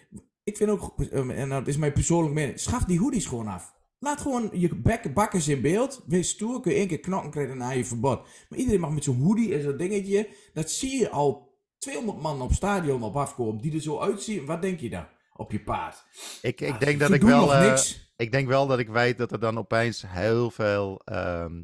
ik, vind ook, eh, en dat is mijn persoonlijke mening, schaf die hoodies gewoon af. Laat gewoon je bek, bakkers in beeld. Wees stoer, kun je één keer knokken krijgen na je verbod. Maar iedereen mag met zo'n hoodie en zo'n dingetje. Dat zie je al 200 man op stadion op afkomen. Die er zo uitzien. Wat denk je dan? Op je paard. Ik, ik Ah, denk dat ik wel. eh, ik denk wel dat ik weet dat er dan opeens heel veel ehm,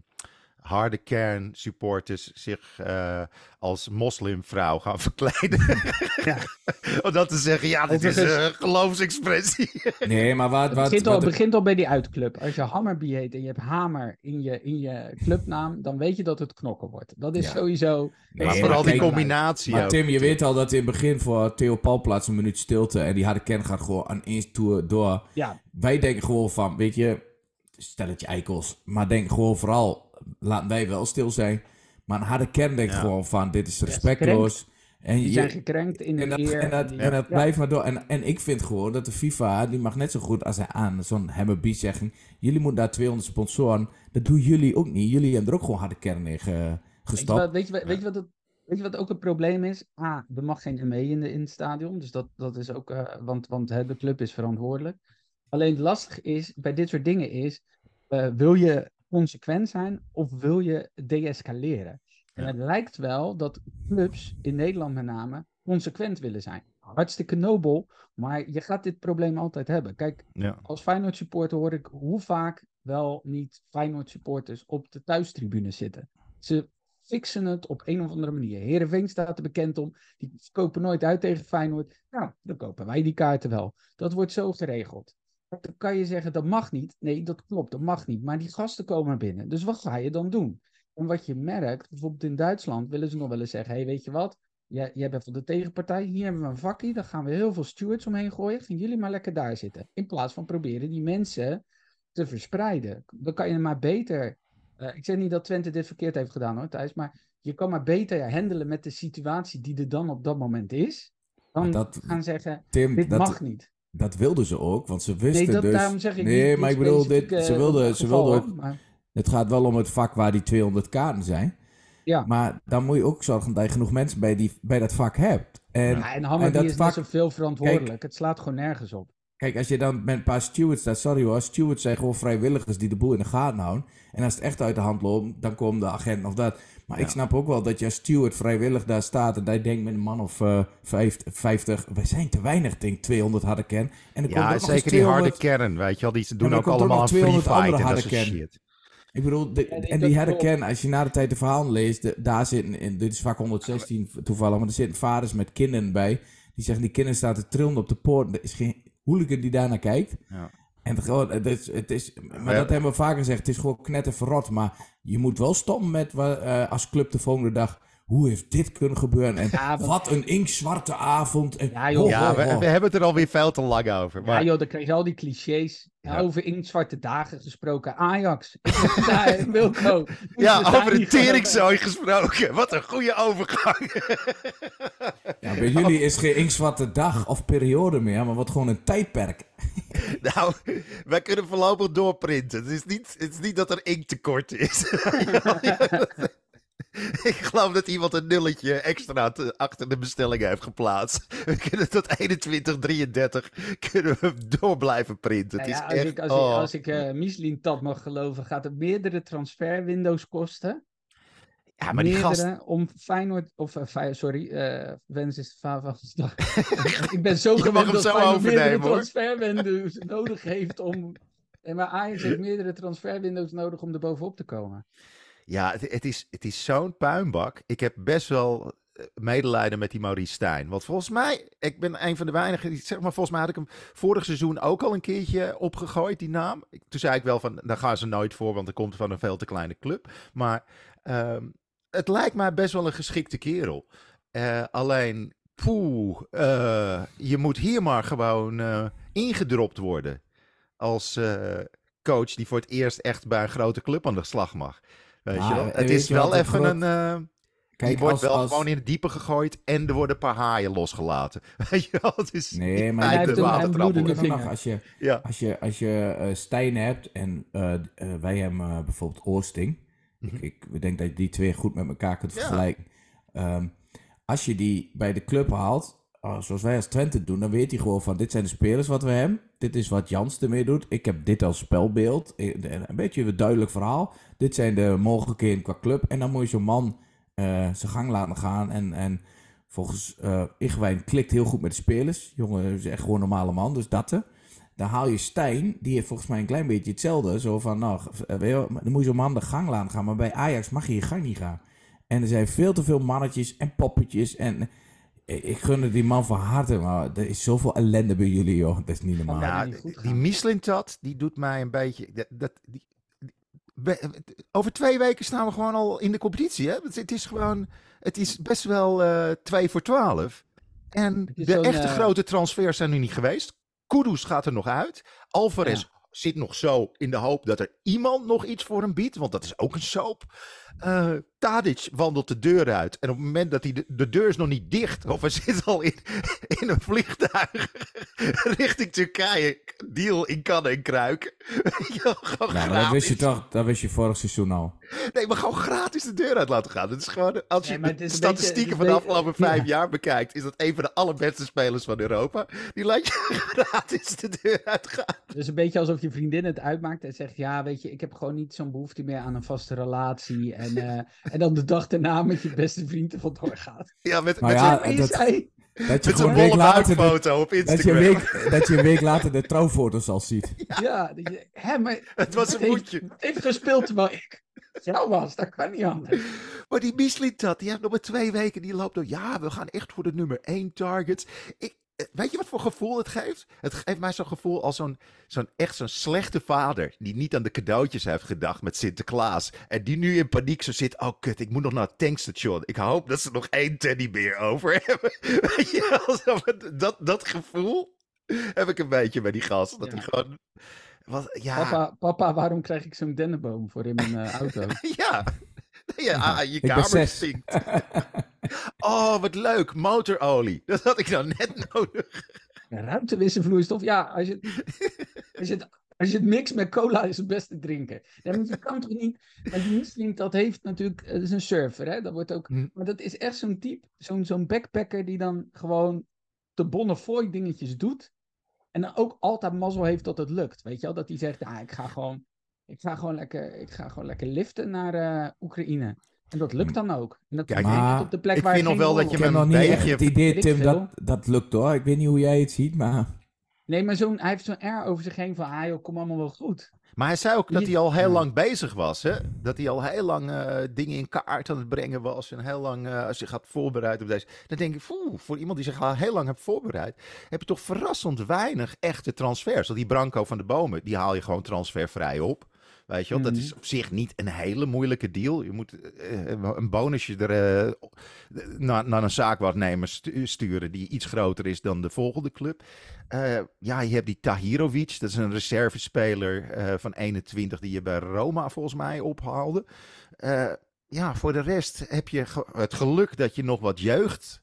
harde kern supporters zich eh, als moslimvrouw gaan *laughs* verkleeden. Ja. *laughs* Om dat te zeggen, ja, dit is een geloofsexpressie. *laughs* Nee, maar wat... het wat, begint, al, wat- het begint al bij die uitclub. Als je Hammerby heet en je hebt Hamer in je, in je clubnaam, dan weet je dat het knokken wordt. Dat is Ja. sowieso... Nee, maar vooral die combinatie. Maar ook. Tim, je weet al dat in het begin voor Theo Paulplaats een minuut stilte. En die harde kern gaat gewoon aan één toer door. Ja, Wij denken gewoon van, weet je, stelletje eikels. Maar denk gewoon vooral, laten wij wel stil zijn. Maar een harde kern denkt Ja. gewoon van, dit is respectloos. En, die je, zijn gekrenkt in en dat, eer. en dat, en dat Ja. blijft maar door. En, en ik vind gewoon dat de FIFA, die mag net zo goed als hij aan zo'n Hammerby zeggen. Jullie moeten daar 200 sponsoren. Dat doen jullie ook niet. Jullie hebben er ook gewoon harde kern in ge- Weet je, gestopt. wat, weet, je, wat- weet, je wat het, weet je wat ook het probleem is? A, er mag geen ME in, de, in het stadion. Dus dat, dat is ook, eh, want, want hè, de club is verantwoordelijk. Alleen lastig is, bij dit soort dingen is, eh, wil je consequent zijn of wil je deescaleren? En het lijkt wel dat clubs, in Nederland met name, consequent willen zijn. Hartstikke nobel, maar je gaat dit probleem altijd hebben. Kijk, Ja. als Feyenoord supporter hoor ik hoe vaak wel niet Feyenoord supporters op de thuistribune zitten. Ze fixen het op een of andere manier. Heerenveen staat er bekend om. Die kopen nooit uit tegen Feyenoord. Nou, dan kopen wij die kaarten wel. Dat wordt zo geregeld. Dan kan je zeggen, dat mag niet. Nee, dat klopt, dat mag niet. Maar die gasten komen binnen. Dus wat ga je dan doen? En wat je merkt, bijvoorbeeld in Duitsland willen ze nog wel eens zeggen, hey, weet je wat? Jij, jij bent van de tegenpartij, hier hebben we een vakkie, daar gaan we heel veel stewards omheen gooien. Gaan jullie maar lekker daar zitten. In plaats van proberen die mensen te verspreiden. Dan kan je maar beter. eh, ik zeg niet dat Twente dit verkeerd heeft gedaan hoor, Thijs. Maar je kan maar beter handelen met de situatie die er dan op dat moment is. Dan dat- gaan zeggen: Tim, dit dat, mag niet. Dat wilden ze ook, want ze wisten Nee, dat, dus... daarom zeg ik nee, niet. maar ik bedoel, dit, ze eh, wilden, ze wilden ook... maar- Het gaat wel om het vak waar die 200 kaarten zijn. Ja. Maar dan moet je ook zorgen dat je genoeg mensen bij, die, bij dat vak hebt. En Ja, en Hammer en dat die is vak- net zoveel verantwoordelijk. het slaat gewoon nergens op. Kijk, als je dan met een paar stewards staat, sorry hoor, stewards zijn gewoon vrijwilligers die de boel in de gaten houden. En als het echt uit de hand loopt, dan komen de agenten of dat. Maar ik snap ook wel dat je als steward vrijwillig daar staat en dat je denkt met een man of eh, vijf- 50, we zijn te weinig, denk ik, 200 harde kern. En er komt ook Ja, nog eens zeker die harde 200 kern, weet je wel. Die ze doen ook komt allemaal aan free 200 andere fight en dat harde soort kern. shit. Ik bedoel, de- Ja, en die harde kern, als je na de tijd de verhaal leest, de- daar zitten, in, dit is vak 116 toevallig, maar er zitten vaders met kinderen bij. Die zeggen, die kinderen staan te trillen op de poort. Er is geen hooligan die daarnaar kijkt. Ja. En het, gewoon, het is, het is, maar Ja. dat hebben we vaker gezegd, het is gewoon knetter verrot. Maar je moet wel stoppen met eh, als club de volgende dag, hoe heeft dit kunnen gebeuren? En Ja, wat een inkzwarte avond. En, Ja, joh. Ja, ho, we, ho. we hebben het er alweer veel te lang over. Maar Ja, joh, dan krijg je al die clichés. Ja. Over inktzwarte dagen gesproken. Ajax. *laughs* Wilco. ja, over een teringzooi gesproken. Wat een goede overgang. Ja, bij jullie is geen inkzwarte dag of periode meer, maar wordt gewoon een tijdperk. *laughs* nou, wij kunnen voorlopig doorprinten. Het is niet, het is niet dat er inkttekort is. *laughs* Ik geloof dat iemand een nulletje extra te- achter de bestelling heeft geplaatst. We kunnen tot 2133 kunnen we door blijven printen. Het ja, is als, echt, ik, als, oh. ik, als ik eh mag geloven, gaat het meerdere transferwindows kosten. Ja, maar die gast... om Feyenoord, of Fey- sorry, eh Wens is Favasdag. *laughs* ik ben zo gewend dat zo Feyenoord meerdere transferwindows nodig heeft om... En maar Ajax heeft meerdere transferwindows nodig om er bovenop te komen. Ja, het, het is, het is zo'n puinbak. Ik heb best wel eh, medelijden met die Maurice Stijn. Want volgens mij, ik ben een van de weinigen, die, zeg maar, volgens mij had ik hem vorig seizoen ook al een keertje opgegooid, die naam. Toen zei ik wel van, daar gaan ze nooit voor, want er komt van een veel te kleine club. Maar ehm, het lijkt mij best wel een geschikte kerel. Eh, alleen, poeh, eh, je moet hier maar gewoon eh, ingedropt worden. Als coach die voor het eerst echt bij een grote club aan de slag mag. Weet Maar, je wel? Het is wel even groot- een... Kijk, die wordt als- wel als- gewoon in het diepe gegooid en er worden een paar haaien losgelaten. *laughs* Weet je wel? Het is Nee, maar hij heeft nog, als je, Ja. als je, als je eh, Stijn hebt en wij hebben bijvoorbeeld Oosting. Mhm. Ik, ik denk dat je die twee goed met elkaar kunt Ja. vergelijken. Ehm, als je die bij de club haalt, oh, zoals wij als Twente doen, dan weet hij gewoon van dit zijn de spelers wat we hebben. Dit is wat Jans ermee doet. Ik heb dit als spelbeeld. Eh, Een beetje een duidelijk verhaal. Dit zijn de mogelijkheden qua club. En dan moet je zo'n man eh, zijn gang laten gaan. En, en volgens eh Igwijn klikt heel goed met de spelers. Jongen is echt gewoon een normale man, dus dat er. Dan haal je Stijn, die heeft volgens mij een klein beetje hetzelfde. Zo van, nou, eh, weet je wel, dan moet je zo'n man de gang laten gaan. Maar bij Ajax mag je je gang niet gaan. En er zijn veel te veel mannetjes en poppetjes. En ik, ik gun het die man van harte, maar er is zoveel ellende bij jullie, joh. Dat is niet normaal. Ja, Nou, niet goed die gaan. Michelin-tat, die doet mij een beetje... Dat, dat, die, die- we- over twee weken staan we gewoon al in de competitie. Hè? Het, het is gewoon... Het is best wel eh 2 voor 12. En de echte eh, grote transfers zijn nu niet geweest. Kudus gaat er nog uit. Alvarez zit nog zo in de hoop dat er iemand nog iets voor hem biedt. Want dat is ook een soap. Eh, Tadic wandelt de deur uit. En op het moment dat hij de, de deur is nog niet dicht. Of hij zit al in, *laughs* in een vliegtuig *laughs* richting Turkije. Deal in kannen en kruiken. Weet *laughs* je wel, gewoon Nou, maar dat wist je gratis. toch, dat wist je vorig seizoen al. Nee, maar gewoon gratis de deur uit laten gaan. Dat is gewoon, als je Nee, de het is beetje- statistieken het is van de afgelopen vijf Ja. jaar bekijkt, is dat een van de allerbeste spelers van Europa. Die laat je gratis de deur uitgaan. Dus een beetje alsof je vriendin het uitmaakt en zegt: Ja, weet je, ik heb gewoon niet zo'n behoefte meer aan een vaste relatie. En, eh, en dan de dag daarna met je beste vriend er vandoor gaat. Ja, met, Maar met ja, zo'n- Maar je dat- zei, Dat je met gewoon zo'n een week bolle later buikfoto op dat je, een Instagram. week, dat je een week later de trouwfoto's al ziet. ja, dat je, hè, maar *laughs* Het was een moedje. Het heeft gespeeld terwijl ik jou was, dat kan niet anders. Maar die Mislintat, die heeft nog maar twee weken. Die loopt door. Ja, we gaan echt voor de nummer één targets. Ik, weet je wat voor gevoel het geeft? Het geeft mij zo'n gevoel als zo'n, zo'n echt zo'n slechte vader. Die niet aan de cadeautjes heeft gedacht met Sinterklaas. En die nu in paniek zo zit. Oh kut, ik moet nog naar het tankstation. Ik hoop dat ze nog één teddybeer over hebben. *laughs* Weet je dat, dat gevoel heb ik een beetje bij die gast. Dat Ja. hij gewoon... Ja, Papa, papa, waarom krijg ik zo'n dennenboom voor in mijn eh, auto? *laughs* Ja. *laughs* Nee, ah, je Ik ben kamer zes. stinkt. *laughs* oh, wat leuk. Motorolie. *laughs* Dat had ik nou net nodig. Ja, ruimtewisselvloeistof, ja, als je, als, je het, als je het mixt met cola is het beste drinken. Nee, maar je kan toch niet... Maar die Michelin, dat heeft natuurlijk... Het is een surfer, hè? Dat wordt ook... Hm. Maar dat is echt zo'n type, zo'n zo'n backpacker die dan gewoon de Bonnefoy dingetjes doet. En dan ook altijd mazzel heeft dat het lukt. Weet je wel? Dat hij zegt, ah, ik ga gewoon... Ik ga gewoon lekker, ik ga gewoon lekker liften naar eh, Oekraïne. En dat lukt dan ook. En dat Kijk, maar op de plek ik waar vind nog wel dat je Ik me heb een nog niet echt beetje- het idee, Tim, dat dat lukt hoor. Ik weet niet hoe jij het ziet, maar... Nee, maar zo'n, hij heeft zo'n air over zich heen van, ah joh, kom allemaal wel goed. Maar hij zei ook dat hij al heel lang bezig was. Hè? Dat hij al heel lang eh, dingen in kaart aan het brengen was. En heel lang eh, zich had voorbereid op deze. Dan denk ik, poeh, voor iemand die zich al heel lang heeft voorbereid. heb je toch verrassend weinig echte transfers. Want die Branco van de Bomen, die haal je gewoon transfervrij op. Weet je wel, dat Mhm. is op zich niet een hele moeilijke deal. Je moet eh, een bonusje er eh, naar, naar een zaakwaarnemer stu- sturen die iets groter is dan de volgende club. Eh, ja, je hebt die Tahirovic, dat is een reservespeler eh, van 21 die je bij Roma volgens mij ophaalde. Eh, ja, voor de rest heb je het geluk dat je nog wat jeugd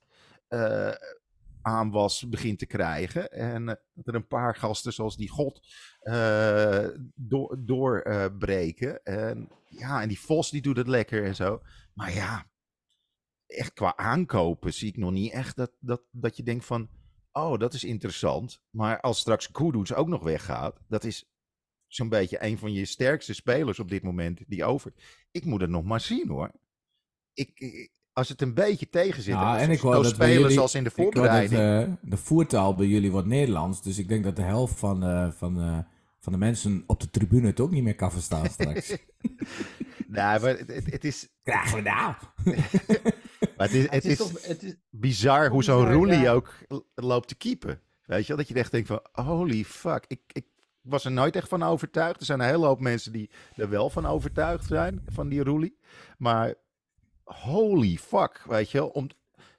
eh, aanwas begint te krijgen. En eh, dat er een paar gasten zoals die God eh, door, doorbreken. en ja, en die Vos die doet het lekker en zo. Maar ja, echt qua aankopen zie ik nog niet echt dat, dat, dat je denkt van... Oh, dat is interessant. Maar als straks Kudus ook nog weggaat, dat is zo'n beetje een van je sterkste spelers op dit moment die over. Ik moet het nog maar zien hoor. Ik- als het een beetje tegen zit, Ja, en, ik hoor dat jullie- in de dat voorbereiding. eh, de voertaal bij jullie wordt Nederlands. Dus ik denk dat de helft van, eh, van, eh, van de mensen op de tribune het ook niet meer kan verstaan *laughs* straks. Nee, maar het, het, het is, Krijgen we nou? maar het is, Het het is is toch, het is, bizar hoe zo'n Roelie ja. ook loopt te keepen. Weet je wel? Dat je echt denkt van, holy fuck. Ik, ik was er nooit echt van overtuigd. Er zijn een hele hoop mensen die er wel van overtuigd zijn, van die Roelie. Maar holy fuck, weet je wel. Om,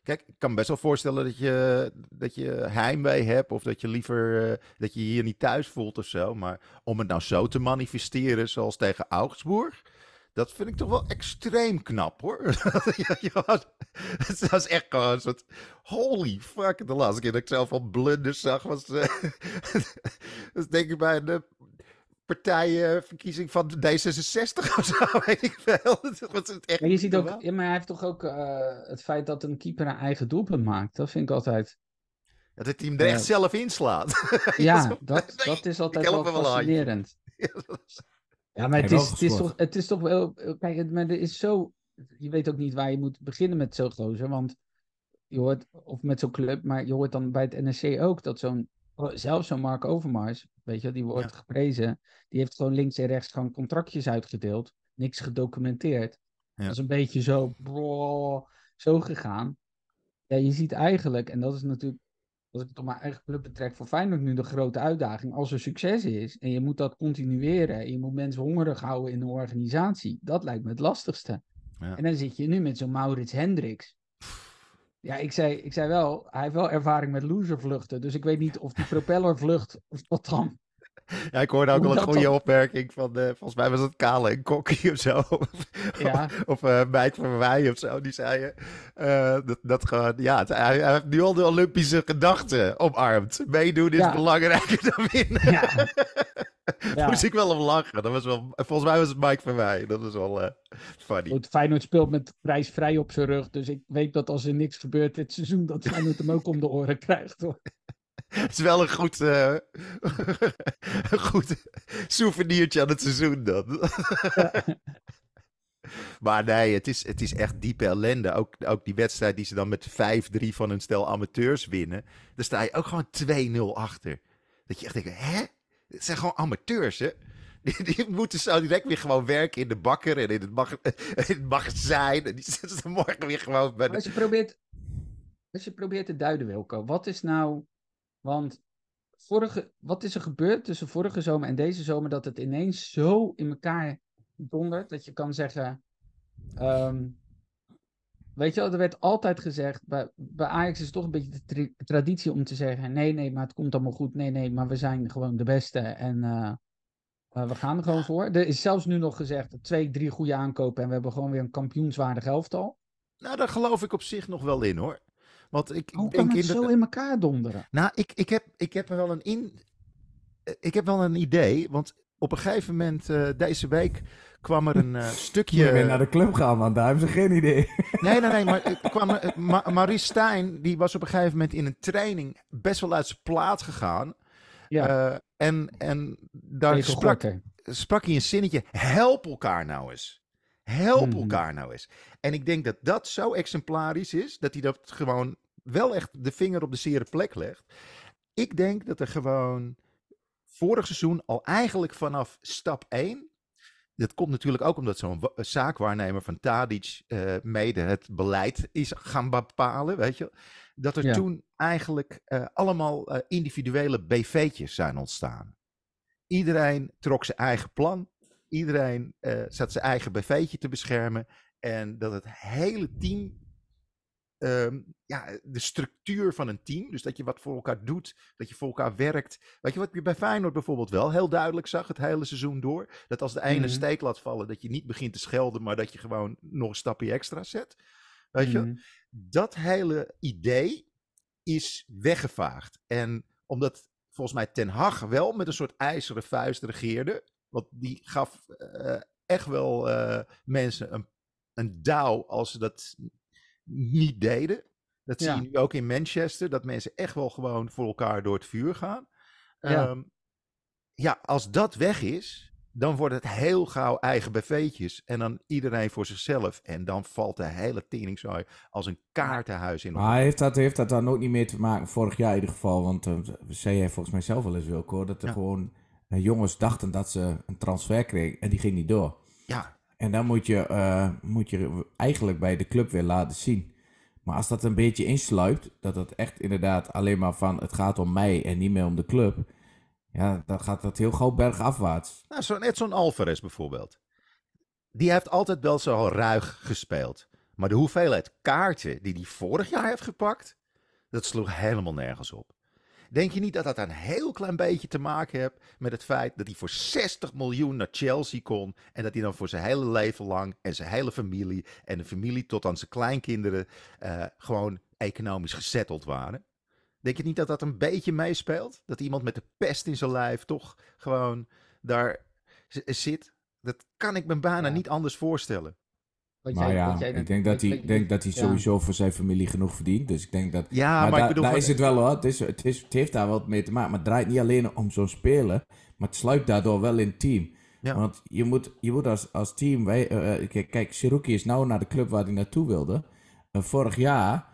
kijk, ik kan me best wel voorstellen dat je, dat je heimwee hebt... of dat je liever eh, dat je hier niet thuis voelt of zo. Maar om het nou zo te manifesteren zoals tegen Augsburg... Dat vind ik toch wel extreem knap hoor. *laughs* Het was echt gewoon. Holy fuck. De laatste keer dat ik zelf al blunders zag was. eh, *laughs* was denk ik bij een eh, partijverkiezing van D66 of zo. *laughs* Weet ik veel. Dat was het echt maar je ziet ook, ja, maar hij heeft toch ook eh, het feit dat een keeper een eigen doelpunt maakt. Dat vind ik altijd. Dat hij hem er echt Ja. zelf inslaat. *laughs* Ja, dat, *laughs* dat is altijd wel wel fascinerend. Ja, maar het wel is, het, is toch, het is toch wel. Kijk, het, maar er is zo. Je weet ook niet waar je moet beginnen met zo'n gozer. Want je hoort. Of met zo'n club. Maar je hoort dan bij het NSC ook dat zo'n. Zelfs zo'n Mark Overmars. Weet je, die wordt geprezen. Die heeft gewoon links en rechts gewoon contractjes uitgedeeld. Niks gedocumenteerd. Ja. Dat is een beetje zo. bro, zo gegaan. Ja, je ziet eigenlijk. En dat is natuurlijk. Als ik het op mijn eigen club betrek, voor Feyenoord nu de grote uitdaging. Als er succes is en je moet dat continueren. En je moet mensen hongerig houden in de organisatie. Dat lijkt me het lastigste. Ja. En dan zit je nu met zo'n Maurits Hendricks. Ja, ik zei, ik zei wel, hij heeft wel ervaring met loservluchten. Dus ik weet niet of die propellervlucht, of dat dan *laughs* Ja, ik hoorde ook al een goede dan? opmerking van, eh, volgens mij was het Kale en Kokkie of zo. *laughs* Ja. of eh Mike van Wij of zo, die zeiden eh, dat, dat gewoon, ja, het- hij, hij heeft nu al de Olympische gedachten omarmd. Meedoen is Ja. belangrijker dan winnen. Ja. *laughs* Ja. Moest ik wel om lachen. Dat was wel, volgens mij was het Mike van Wij. Dat was wel eh, funny. Goed, Feyenoord speelt met prijsvrij op zijn rug. Dus ik weet dat als er niks gebeurt dit seizoen, dat Feyenoord hem ook om de oren krijgt. Hoor. Het is wel een goed, eh, *laughs* een goed souvenirtje aan het seizoen dan. *laughs* maar nee, het is, het is echt diepe ellende. Ook, ook die wedstrijd die ze dan met 5-3 van een stel amateurs winnen. Daar sta je ook gewoon 2-0 achter. Dat je echt denkt, hè? Het zijn gewoon amateurs, hè? *laughs* Die, moeten zo direct weer gewoon werken in de bakker en in het, mag, *laughs* het magazijn. En die *laughs* zitten morgen weer gewoon als je probeert, als je probeert te duiden, Wilco, wat is nou. Want vorige, wat is er gebeurd tussen vorige zomer en deze zomer dat het ineens zo in elkaar dondert dat je kan zeggen. ehm, weet je wel, er werd altijd gezegd, bij, bij Ajax is het toch een beetje de traditie om te zeggen: nee, nee, maar het komt allemaal goed. Nee, nee, maar we zijn gewoon de beste en eh, eh, we gaan er gewoon voor. Er is zelfs nu nog gezegd: twee, drie goede aankopen en we hebben gewoon weer een kampioenswaardig elftal. Nou, daar geloof ik op zich nog wel in, hoor. Want ik, ik Hoe kan denk het in zo in elkaar donderen? Nou, ik, ik, heb, ik heb wel een in. eh, Ik heb wel een idee. Want op een gegeven moment eh, deze week kwam er een eh, *laughs* Je stukje. bent naar de club gaan, want daar hebben ze geen idee. *laughs* Nee, nee, nee. Maar kwam, Ma Maurice Stijn die was op een gegeven moment in een training best wel uit zijn plaat gegaan. Ja, Eh, en, en daar sprak, sprak hij een zinnetje: help elkaar nou eens. Help Mhm. elkaar nou eens. En ik denk dat dat zo exemplarisch is, dat hij dat gewoon wel echt de vinger op de zere plek legt. Ik denk dat er gewoon vorig seizoen al eigenlijk vanaf stap 1. Dat komt natuurlijk ook omdat zo'n wa- zaakwaarnemer van Tadic eh, mede het beleid is gaan bepalen, weet je. Dat er Ja. toen eigenlijk eh, allemaal eh, individuele BV'tjes zijn ontstaan. Iedereen trok zijn eigen plan. Iedereen eh, zat zijn eigen BV'tje te beschermen. En dat het hele team, ehm, ja, de structuur van een team, dus dat je wat voor elkaar doet, dat je voor elkaar werkt. Weet je wat je bij Feyenoord bijvoorbeeld wel heel duidelijk zag het hele seizoen door? Dat als de ene Mhm. steek laat vallen, dat je niet begint te schelden, maar dat je gewoon nog een stapje extra zet. Weet je? Mhm. dat hele idee is weggevaagd. En omdat volgens mij Ten Hag wel met een soort ijzeren vuist regeerde. Want die gaf eh, echt wel eh, mensen een, een douw als ze dat niet deden. Dat Ja. zie je nu ook in Manchester. Dat mensen echt wel gewoon voor elkaar door het vuur gaan. Ja. Ja, ja als dat weg is, dan wordt het heel gauw eigen BV'tjes. En dan iedereen voor zichzelf. En dan valt de hele teringzooi als een kaartenhuis in. Maar heeft dat, heeft dat dan ook niet meer te maken, vorig jaar in ieder geval, want uh, zei jij volgens mij zelf wel eens, Wilco, hoor, dat er Ja. gewoon uh, jongens dachten dat ze een transfer kregen en die ging niet door. Ja, En dan moet je, uh, moet je eigenlijk bij de club weer laten zien. Maar als dat een beetje insluipt, dat het echt inderdaad alleen maar van het gaat om mij en niet meer om de club, ja, dan gaat dat heel gauw bergafwaarts. nou, zo, net zo'n Alvarez bijvoorbeeld. Die heeft altijd wel zo ruig gespeeld. Maar de hoeveelheid kaarten die hij vorig jaar heeft gepakt, dat sloeg helemaal nergens op. Denk je niet dat dat een heel klein beetje te maken heeft met het feit dat hij voor 60 miljoen naar Chelsea kon en dat hij dan voor zijn hele leven lang en zijn hele familie en de familie tot aan zijn kleinkinderen uh, gewoon economisch gezetteld waren? Denk je niet dat dat een beetje meespeelt? Dat iemand met de pest in zijn lijf toch gewoon daar zit? Dat kan ik me bijna ja. niet anders voorstellen. Wat maar jij, ja, jij ik denk dat, hij, denk dat hij sowieso ja. voor zijn familie genoeg verdient. Dus ik denk dat... Ja, maar, maar ik bedoel... Daar is het wel hoor. Het, is, het, is, het heeft daar wat mee te maken. Maar het draait niet alleen om zo'n speler. Maar het sluipt daardoor wel in het team. Ja. Want je moet, je moet als, als team... Wij, uh, kijk, kijk, Siruki is nou naar de club waar hij naartoe wilde. Uh, vorig jaar,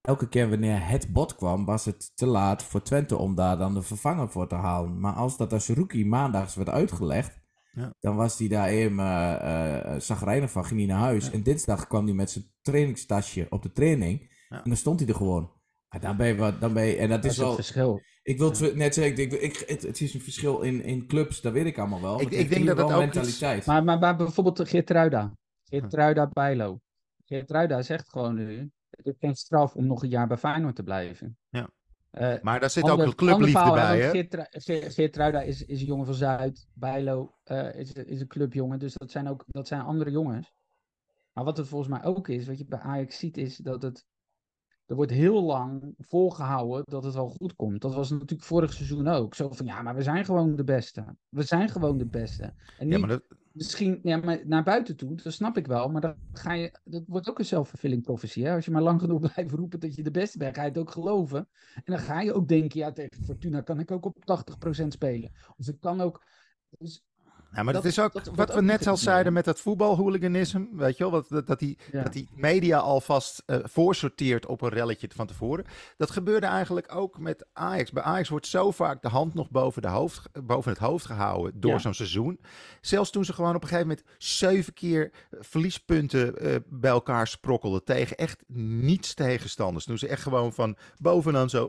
elke keer wanneer het bot kwam... was het te laat voor Twente om daar dan de vervanger voor te halen. Maar als dat als Siruki maandags werd uitgelegd... Ja. Dan was hij daar even uh, uh, zagrijnig van, ging hij naar huis. Ja. En dinsdag kwam hij met zijn trainingstasje op de training. Ja. En dan stond hij er gewoon. En dan ben je, dan ben je, en dat, dat is wel... het verschil. Ik wil het net zeggen, ik, ik, het, het, is een verschil in, in clubs, dat weet ik allemaal wel. Ik, ik denk dat dat ook mentaliteit. Iets... Maar, maar, maar bijvoorbeeld Geertruida. Geertruida Bijlo. Geertruida zegt gewoon nu, het is geen straf om nog een jaar bij Feyenoord te blijven. Ja. Eh, Maar daar zit ander- ook een clubliefde bij, hè? Geert, Geert, Geert Truida is, is een jongen van Zuid. Bijlo eh, is, is een clubjongen. Dus dat zijn ook dat zijn andere jongens. Maar wat het volgens mij ook is, wat je bij Ajax ziet, is dat het. Er wordt heel lang volgehouden dat het wel goed komt. Dat was natuurlijk vorig seizoen ook. Zo van ja, maar we zijn gewoon de beste. We zijn gewoon de beste. En Ja, maar dat, misschien ja, maar naar buiten toe, dat snap ik wel. Maar dan ga je, dat wordt ook een self-fulfilling prophecy. Hè? Als je maar lang genoeg *laughs* blijft roepen dat je de beste bent, ga je het ook geloven. En dan ga je ook denken, ja, tegen Fortuna kan ik ook op 80% spelen. Of ik kan ook... Dus, Ja, maar Dat- dat is ook dat wat we ook net al zeiden met dat voetbalhooliganisme. Weet je wel, wat, dat, dat, die, ja. dat die media alvast eh voorsorteert op een relletje van tevoren. Dat gebeurde eigenlijk ook met Ajax. Bij Ajax wordt zo vaak de hand nog boven, de hoofd, boven het hoofd gehouden door Ja. zo'n seizoen. Zelfs toen ze gewoon op een gegeven moment zeven keer eh, verliespunten eh, bij elkaar sprokkelden tegen echt niets tegenstanders. Toen ze echt gewoon van bovenaan zo,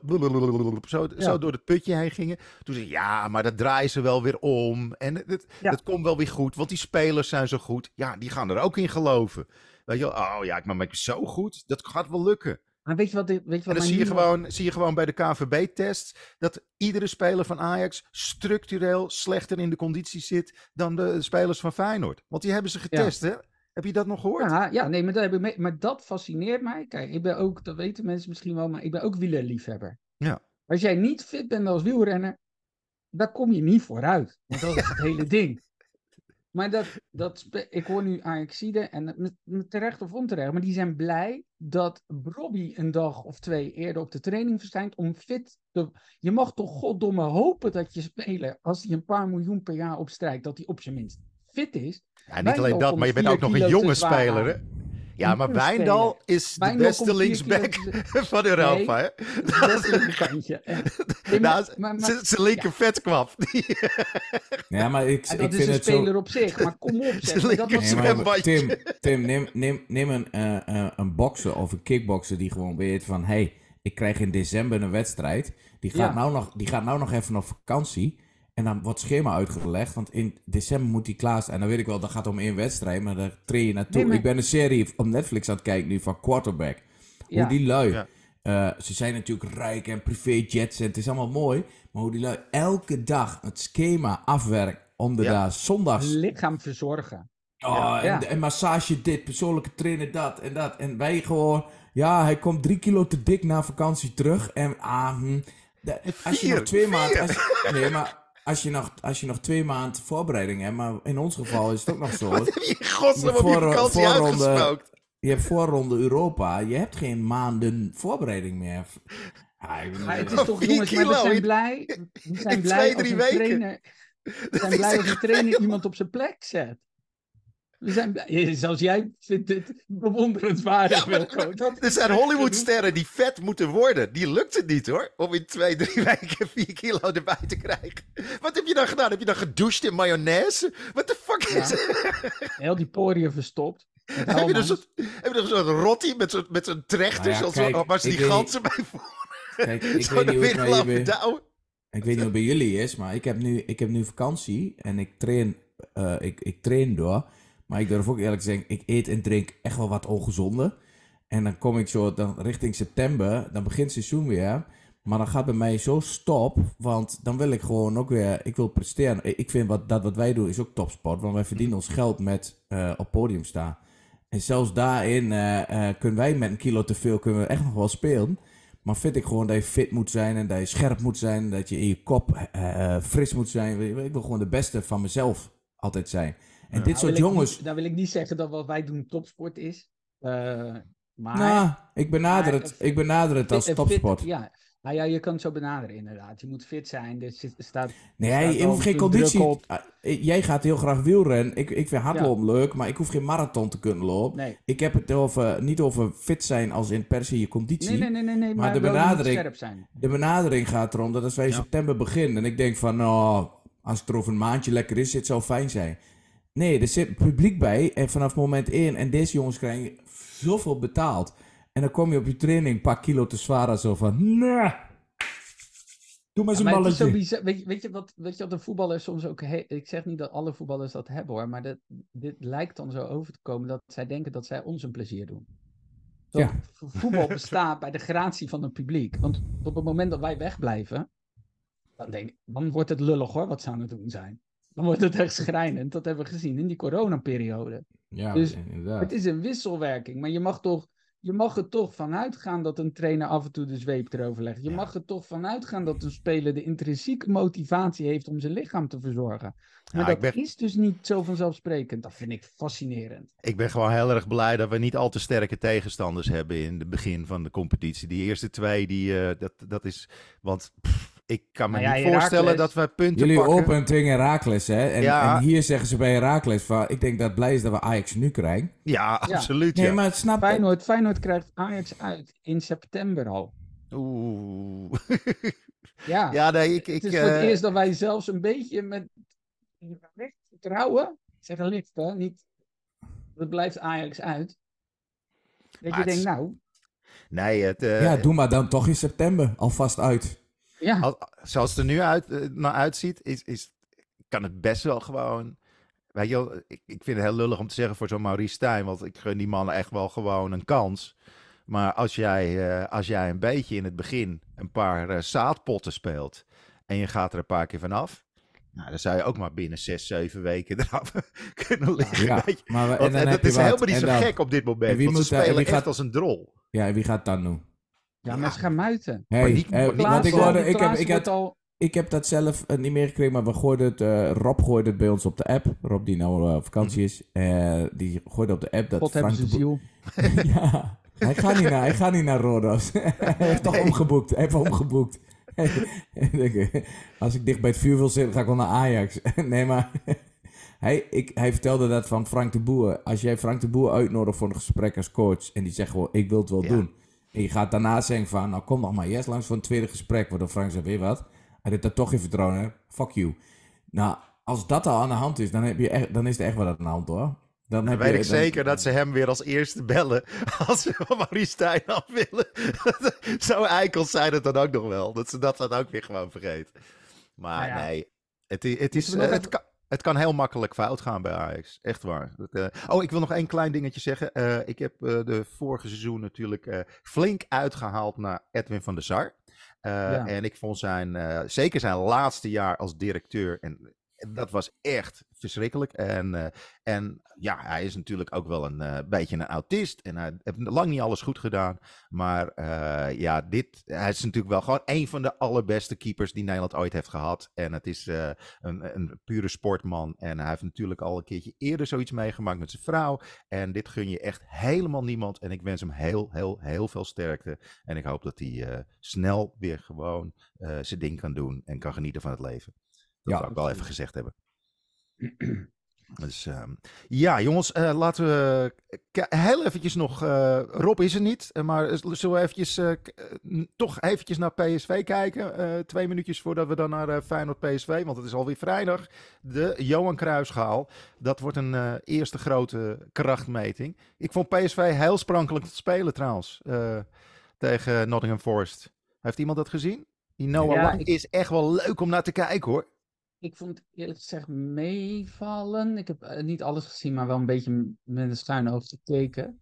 zo, Ja. zo door het putje heen gingen. Toen ze ja, maar dat draaien ze wel weer om. En het, Ja. Het komt wel weer goed, want die spelers zijn zo goed. Ja, die gaan er ook in geloven. Weet je wel, oh ja, ik maar ben zo goed, dat gaat wel lukken. Maar weet je wat, weet je En wat dan zie je, gewoon, zie je gewoon bij de KVB-test dat iedere speler van Ajax structureel slechter in de conditie zit dan de spelers van Feyenoord. Want die hebben ze getest, hè? Heb je dat nog gehoord? Ja, ja nee, maar dat, heb ik mee- maar dat fascineert mij. Kijk, ik ben ook, dat weten mensen misschien wel, maar ik ben ook wielerliefhebber. Ja. Als jij niet fit bent als wielrenner, daar kom je niet vooruit. Want dat is het *laughs* hele ding. Maar dat, dat, ik hoor nu Ajaxide, en terecht of onterecht, maar die zijn blij dat Robbie een dag of twee eerder op de training verschijnt om fit te... Je mag toch goddomme hopen dat je speler, als hij een paar miljoen per jaar opstrijkt, dat hij op zijn minst fit is. Ja, niet alleen dat, maar je bent ook nog een jonge speler, hè? Ja, maar Wijndal is de Wijndal beste komt vier linksback *laughs* van Europa, hè? Het is een *laughs* Nee, Nou, maar- maar- Zijn linker vetkwap. *laughs* Die- Ja, maar ik, Ja, ik dat is vind een het zo... speler op zich, maar kom op zeg. maar dat was- Nee, maar. Tim, Tim neem, neem, neem een, eh, eh, een bokser of een kickbokser die gewoon weet van... hé, hey, ik krijg in december een wedstrijd. Die gaat, Ja. nou nog, die gaat nou nog even op vakantie. En dan wordt het schema uitgelegd. Want in december moet hij klaar zijn. En dan weet ik wel, dat gaat om één wedstrijd. Maar daar train je naartoe. Nee, maar- Ik ben een serie op Netflix aan het kijken nu van Quarterback. Ja. Hoe die lui... Ja. eh, ze zijn natuurlijk rijk en privéjets en het is allemaal mooi. Maar hoe die lui elke dag het schema afwerkt om de Ja. daar zondags lichaam verzorgen. Oh, en, Ja. en massage dit, persoonlijke trainer dat en dat. En wij gewoon, ja, hij komt drie kilo te dik na vakantie terug. En ah, hm, de- als je nog twee maanden... als- nee, maar als je, nog, als je nog twee maanden voorbereiding hebt, maar in ons geval is het ook nog zo. *laughs* Wat heb je godsnaam op je Voor- vakantie voorronde- uitgespookt? Je hebt voorronde Europa, je hebt geen maanden voorbereiding meer. Ja, ik bedoel, Maar het is toch, jongens, maar we kilo zijn in- blij. We *laughs* zijn blij twee, als drie een weken. trainer. We *laughs* Dat zijn blij als echt een trainer iemand op zijn plek zet. We zijn blij. Zelfs jij vindt dit bewonderenswaardig. Dat Er zijn Hollywoodsterren die vet moeten worden. Die lukt het niet hoor. Om in twee, drie *laughs* weken vier kilo erbij te krijgen. Wat heb je dan gedaan? Heb je dan gedoucht in mayonaise? Wat de fuck is Ja. het? heel die poriën verstopt. Met Heb je dus een, heb je rotti met zo'n met zo'n trechter? Nou ja, zoals kijk, waar ze die ik weet ganzen bij voor. Kijk, ik Zo *laughs* weet de niet hoe het bij. Ik weet niet hoe het bij jullie is, maar ik heb nu, ik heb nu vakantie en ik train, eh, ik, ik train door. Maar ik durf ook eerlijk te zeggen, ik eet en drink echt wel wat ongezonde. En dan kom ik zo dan richting september, dan begint het seizoen weer. Maar dan gaat bij mij zo stop, want dan wil ik gewoon ook weer, ik wil presteren. Ik vind wat, dat wat wij doen is ook topsport, want wij verdienen ons geld met eh, op podium staan. En zelfs daarin eh, eh, kunnen wij met een kilo te veel kunnen we echt nog wel spelen. Maar vind ik gewoon dat je fit moet zijn en dat je scherp moet zijn. Dat je in je kop fris moet zijn. Ik wil gewoon de beste van mezelf altijd zijn. En dit Nou, soort ik jongens... niet- daar wil ik niet zeggen dat wat wij doen topsport is. Eh, maar Nou, ik benader maar- het, ik benader het als Fit- fit- topsport. ja. Nou ja, je kan het zo benaderen inderdaad. Je moet fit zijn. Er staat, Nee, staat je hoeft geen conditie... Ah, Jij gaat heel graag wielrennen. Ik, ik vind hardlopen leuk, maar ik hoef geen marathon te kunnen lopen. Nee. Ik heb het over, niet over fit zijn als in per se je conditie. Nee, nee, nee, nee, nee. Maar de benadering- scherp zijn. De benadering gaat erom dat als wij in Ja. september beginnen en ik denk van, nou, als het er over een maandje lekker is, het zou fijn zijn. Nee, er zit publiek bij en vanaf moment 1 en deze jongens krijgen zoveel betaald. En dan kom je op je training een paar kilo te zwaar en zo van, nee, doe maar Ja, eens een maar het is zo balletje. bizar. Weet, je, weet, je wat, weet je wat een voetballer soms ook... he- ik zeg niet dat alle voetballers dat hebben hoor. Maar dat, dit lijkt dan zo over te komen dat zij denken dat zij ons een plezier doen. Dat Ja. voetbal bestaat bij de gratie van het publiek. Want op het moment dat wij wegblijven, dan, denk, dan wordt het lullig hoor, wat ze aan het doen zijn. Dan wordt het echt schrijnend. Dat hebben we gezien in die coronaperiode. Ja, Dus inderdaad. Het is een wisselwerking, maar je mag, toch, je mag er toch vanuit gaan dat een trainer af en toe de zweep erover legt. Je Ja. mag er toch vanuit gaan dat een speler de intrinsieke motivatie heeft om zijn lichaam te verzorgen. Maar Ja, dat ben, is dus niet zo vanzelfsprekend. Dat vind ik fascinerend. ik ben gewoon heel erg blij dat we niet al te sterke tegenstanders hebben in het begin van de competitie. Die eerste twee, die, eh, dat, dat is. Want pff, ik kan me Nou ja, niet voorstellen dat we punten Jullie pakken. open tegen Herakles, hè? En, Ja. en hier zeggen ze bij Herakles van... Ik denk dat het blij is dat we Ajax nu krijgen. Ja, absoluut. Nee, ja. maar snap? Feyenoord, Feyenoord krijgt Ajax uit in september al. Oeh. Ja, ja, nee, ik. ik het is voor het eh, eerst dat wij zelfs een beetje met licht vertrouwen. Ik zeg een licht, hè? Niet. Het blijft Ajax uit. Dat Maar je denkt, nou, Nee, het, eh, Ja, doe maar dan toch in september alvast uit. Ja. Als, zoals het er nu uit, eh, naar uitziet, is, is, kan het best wel gewoon. Weet je wel, ik, ik vind het heel lullig om te zeggen voor zo'n Maurice Stijn, want ik gun die man echt wel gewoon een kans. Maar als jij, eh, als jij een beetje in het begin een paar eh, zaadpotten speelt en je gaat er een paar keer vanaf, nou, dan zou je ook maar binnen zes, zeven weken *laughs* eraf kunnen liggen. Ja, maar, we- Want, en dan en heb dat is wat. helemaal niet zo dan- gek op dit moment, en wie want ze moet en spelen wie echt gaat- als een drol. Ja, en wie gaat dat doen? Ja, met schamuiten. Hey, niet- eh, niet- want ik, hoorde, ik, heb, ik, had, al... ik heb dat zelf eh, niet meer gekregen, maar we gooiden het, eh, Rob gooide het bij ons op de app. Rob die nou eh, op vakantie is. eh, die gooide op de app dat God Frank de Boer- ziel. *laughs* ja, hij gaat niet naar, hij gaat niet naar Rodos. *laughs* hij heeft toch omgeboekt. Hij heeft omgeboekt. *laughs* Als ik dicht bij het vuur wil zitten, ga ik wel naar Ajax. nee, maar hij, ik, hij vertelde dat van Frank de Boer. Als jij Frank de Boer uitnodigt voor een gesprek als coach en die zegt gewoon, ik wil het wel Ja. doen. En je gaat daarna zeggen van, nou kom nog maar eerst langs voor een tweede gesprek. Waardoor Frank zegt, weer wat? Hij dit daar toch geen vertrouwen in, fuck you. Nou, als dat al aan de hand is, dan, heb je echt, dan is er echt wat aan de hand hoor. Dan Dan heb weet je, ik dan- zeker dat ze hem weer als eerste bellen. *laughs* Als ze van Maurice Stijn af willen. *laughs* Zo eikels zijn het dan ook nog wel. Dat ze dat dan ook weer gewoon vergeten. Maar Nou ja. nee, het, het, is, eh, het, even- kan, het kan heel makkelijk fout gaan bij Ajax. Echt waar. Dat, eh, oh, ik wil nog één klein dingetje zeggen. Eh, ik heb eh, de vorige seizoen natuurlijk flink uitgehaald naar Edwin van der Sar. Ja. En ik vond zijn, zeker zijn laatste jaar als directeur. En dat was echt verschrikkelijk. En, eh, en ja, hij is natuurlijk ook wel een eh, beetje een autist. En hij heeft lang niet alles goed gedaan. Maar eh, ja, dit, hij is natuurlijk wel gewoon een van de allerbeste keepers die Nederland ooit heeft gehad. En het is een, een pure sportman. En hij heeft natuurlijk al een keertje eerder zoiets meegemaakt met zijn vrouw. En dit gun je echt helemaal niemand. En ik wens hem heel, heel, heel veel sterkte. En ik hoop dat hij snel weer gewoon zijn ding kan doen en kan genieten van het leven. Dat Ja, wil ik wel even gezegd hebben. Dus ehm, ja, jongens, eh, laten we k- heel eventjes nog. eh, Rob is er niet, eh, maar eh, zullen we eventjes, eh, eh, toch eventjes naar PSV kijken? Eh, twee minuutjes voordat we dan naar eh, Feyenoord PSV, want het is alweer vrijdag. De Johan Cruijffschaal. Dat wordt een eh, eerste grote krachtmeting. Ik vond PSV heel sprankelijk te spelen trouwens, eh, tegen Nottingham Forest. Heeft iemand dat gezien? Die Noah Ja, Lang ik- is echt wel leuk om naar te kijken hoor. Ik vond het eerlijk gezegd meevallen. Ik heb eh, niet alles gezien, maar wel een beetje met een schuin oog gekeken.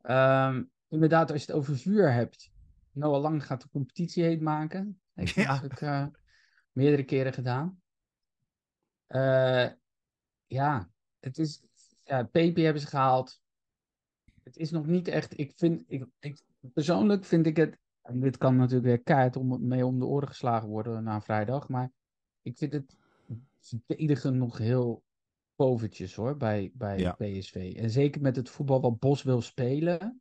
Ehm, inderdaad, als je het over vuur hebt. Noah Lang gaat de competitie heet maken. Heeft hij *laughs* Ja. natuurlijk eh, meerdere keren gedaan. Eh, ja, het is. Ja, Pepe hebben ze gehaald. Het is nog niet echt. Ik vind. Ik, ik, persoonlijk vind ik het. En dit kan natuurlijk weer keihard om, mee om de oren geslagen worden na vrijdag. Maar ik vind het verdedigen nog heel povertjes hoor, bij, bij Ja. PSV. En zeker met het voetbal wat Bos wil spelen.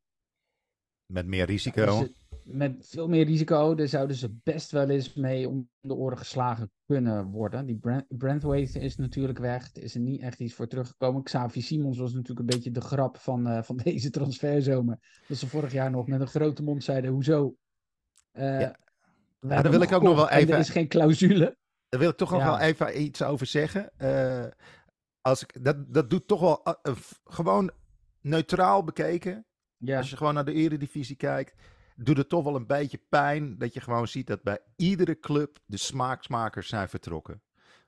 Met meer risico. het- met veel meer risico, daar zouden ze best wel eens mee om de oren geslagen kunnen worden. Die Brent, Brentwaite is natuurlijk weg. Er is er niet echt iets voor teruggekomen. Xavi Simons was natuurlijk een beetje de grap van, eh, van *laughs* deze transferzomer. Dat ze vorig jaar nog met een grote mond zeiden, hoezo? Eh, Ja. daar wil ik ook nog wel even- Er is geen clausule. Daar wil ik toch nog Ja. wel even iets over zeggen. Eh, als ik, dat, dat doet toch wel eh, gewoon neutraal bekeken. Ja. Als je gewoon naar de eredivisie kijkt, doet het toch wel een beetje pijn dat je gewoon ziet dat bij iedere club de smaaksmakers zijn vertrokken.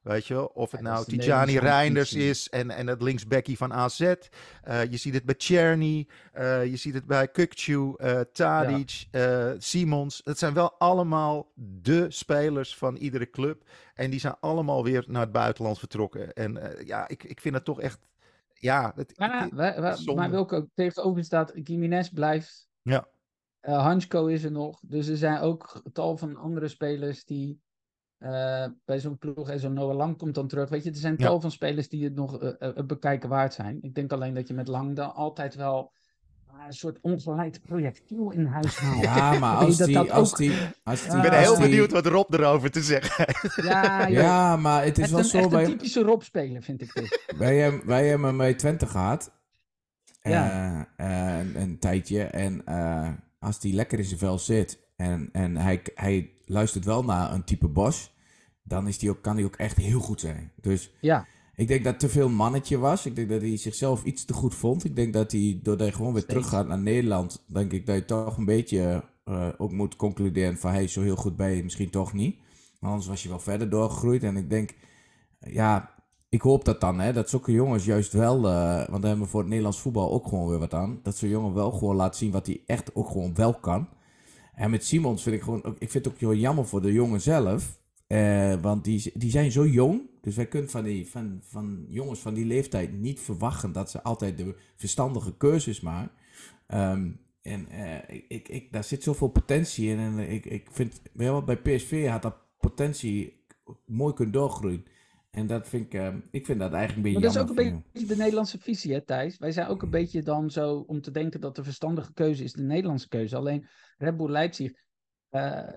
Weet je wel? Of het Ja, dat nou Tijani Reinders is en, en het linksbackie van AZ. Eh, je ziet het bij Czerny. eh, je ziet het bij Kukcu, eh Tadic, Simons. Het zijn wel allemaal de spelers van iedere club. En die zijn allemaal weer naar het buitenland vertrokken. En ja, ik, ik vind het toch echt... Ja, het, Ja, het- wij- wij- zonde. maar Wilco tegenover staat, Gimenez blijft. Ja. Hansko is er nog. Dus er zijn ook tal van andere spelers die eh, bij zo'n ploeg en zo'n Noah Lang komt dan terug. Weet je, er zijn Ja. tal van spelers die het nog het bekijken waard zijn. Ik denk alleen dat je met Lang dan altijd wel een soort ongeleid projectiel in huis haalt. Ja, *laughs* maar als die... dat Als ook- die, als die ik ben heel die- benieuwd wat Rob erover te zeggen heeft. Ja. *laughs* Ja, maar het is het wel zo echt een bij... typische Rob-speler, vind ik dit. Wij hebben, wij hebben hem bij Twente gehad. Ja. Een, een tijdje. En eh, als hij lekker in zijn vel zit en, en hij, hij luistert wel naar een type Bos, dan is die ook, kan hij ook echt heel goed zijn. Dus Ja, ik denk dat het te veel mannetje was. Ik denk dat hij zichzelf iets te goed vond. Ik denk dat hij, doordat hij gewoon weer Steeds. terug gaat naar Nederland, denk ik dat je toch een beetje eh, ook moet concluderen van hij is zo heel goed bij je, misschien toch niet. Maar anders was je wel verder doorgegroeid. En ik denk, ja, ik hoop dat dan, hè, dat zulke jongens juist wel, eh, want daar hebben we voor het Nederlands voetbal ook gewoon weer wat aan, dat zo'n jongen wel gewoon laat zien wat hij echt ook gewoon wel kan. En met Simons vind ik gewoon, ook- ik vind het ook heel jammer voor de jongen zelf, eh, want die, die zijn zo jong, dus wij kunnen van, die, van, van jongens van die leeftijd niet verwachten dat ze altijd de verstandige keuzes maken. Ehm, en eh, ik, ik, daar zit zoveel potentie in. En ik, ik vind, bij PSV had dat potentie mooi kunnen doorgroeien. En dat vind ik, eh, ik vind dat eigenlijk een Maar beetje dat is ook een beetje de Nederlandse visie, hè, Thijs? Wij zijn ook een beetje dan zo om te denken dat de verstandige keuze is de Nederlandse keuze. Alleen Red Bull Leipzig, eh,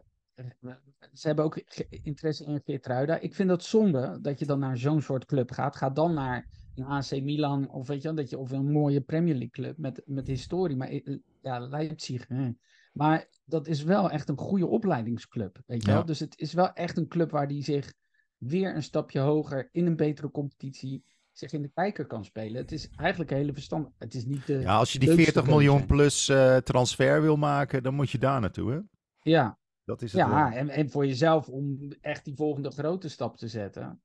ze hebben ook interesse in Geertruida. Ik vind dat zonde dat je dan naar zo'n soort club gaat. Ga dan naar een AC Milan of weet je dat je of een mooie Premier League club met, met historie. Maar eh, ja, Leipzig. eh. Maar dat is wel echt een goede opleidingsclub, weet je Ja. wel? Dus het is wel echt een club waar die zich weer een stapje hoger in een betere competitie zich in de kijker kan spelen. Het is eigenlijk een hele verstand. Het is niet de. Ja, als je die leukste 40 miljoen plus eh, transfer wil maken, dan moet je daar naartoe, hè? Ja, Dat is het ja en, en voor jezelf om echt die volgende grote stap te zetten.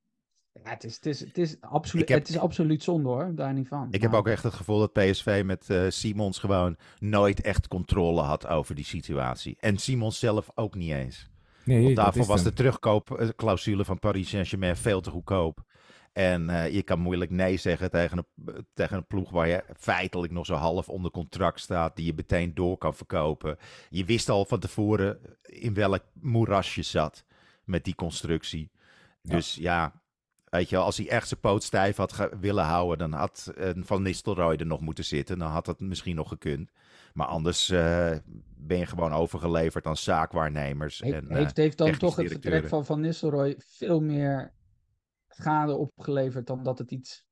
Ja, het is, het is, het is, absoluut, het is absoluut zonde hoor, daar niet van. Ik heb ook echt het gevoel dat PSV met eh, Simons gewoon nooit echt controle had over die situatie. En Simons zelf ook niet eens. Nee, Want daarvoor was de terugkoopclausule van Paris Saint-Germain veel te goedkoop. En eh, je kan moeilijk nee zeggen tegen een, tegen een ploeg waar je feitelijk nog zo half onder contract staat, die je meteen door kan verkopen. Je wist al van tevoren in welk moeras je zat met die constructie. Dus ja, weet je wel, als hij echt zijn poot stijf had willen houden, dan had Van Nistelrooy er nog moeten zitten. Dan had dat misschien nog gekund. Maar anders eh, ben je gewoon overgeleverd aan zaakwaarnemers. He- en, eh, heeft, heeft dan toch het vertrek van Van Nistelrooy veel meer schade opgeleverd dan dat het iets.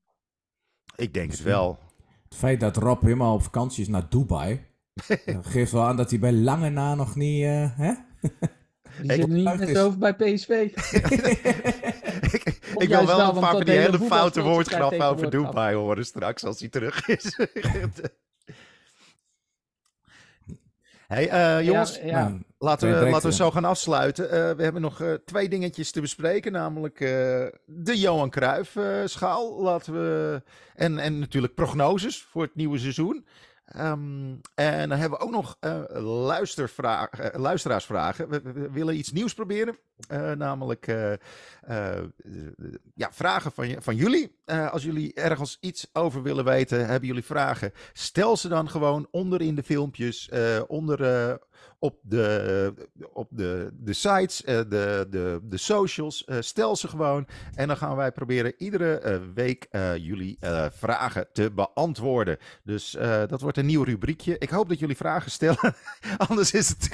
ik denk het wel. Het feit dat Rob helemaal op vakantie is naar Dubai, *laughs* eh, geeft wel aan dat hij bij lange na nog niet, eh, hè? Die zit niet met zijn hoofd bij PSV. *laughs* ik ik wil wel wel, een paar van dat die hele foute voetbalspel woordgrap krijgt over Dubai horen straks als hij terug is. *laughs* hey, eh, jongens, Ja, ja. Nou, laten, we, direct, laten we zo gaan afsluiten. Eh, we hebben nog eh, twee dingetjes te bespreken, namelijk eh, de Johan Cruijff eh, schaal. Laten we, en, en natuurlijk prognoses voor het nieuwe seizoen. Ehm, en dan hebben we ook nog eh, luisteraarsvragen. We, willen iets nieuws proberen. Eh, namelijk ja, vragen van, van jullie. Als jullie ergens iets over willen weten, hebben jullie vragen. Stel ze dan gewoon onder in de filmpjes. onder op, de, op de, de sites, eh, de, de, de socials. Eh, stel ze gewoon. En dan gaan wij proberen iedere eh, week jullie vragen te beantwoorden. Dus dat wordt een nieuw rubriekje. Ik hoop dat jullie vragen stellen. *laughs* Anders is het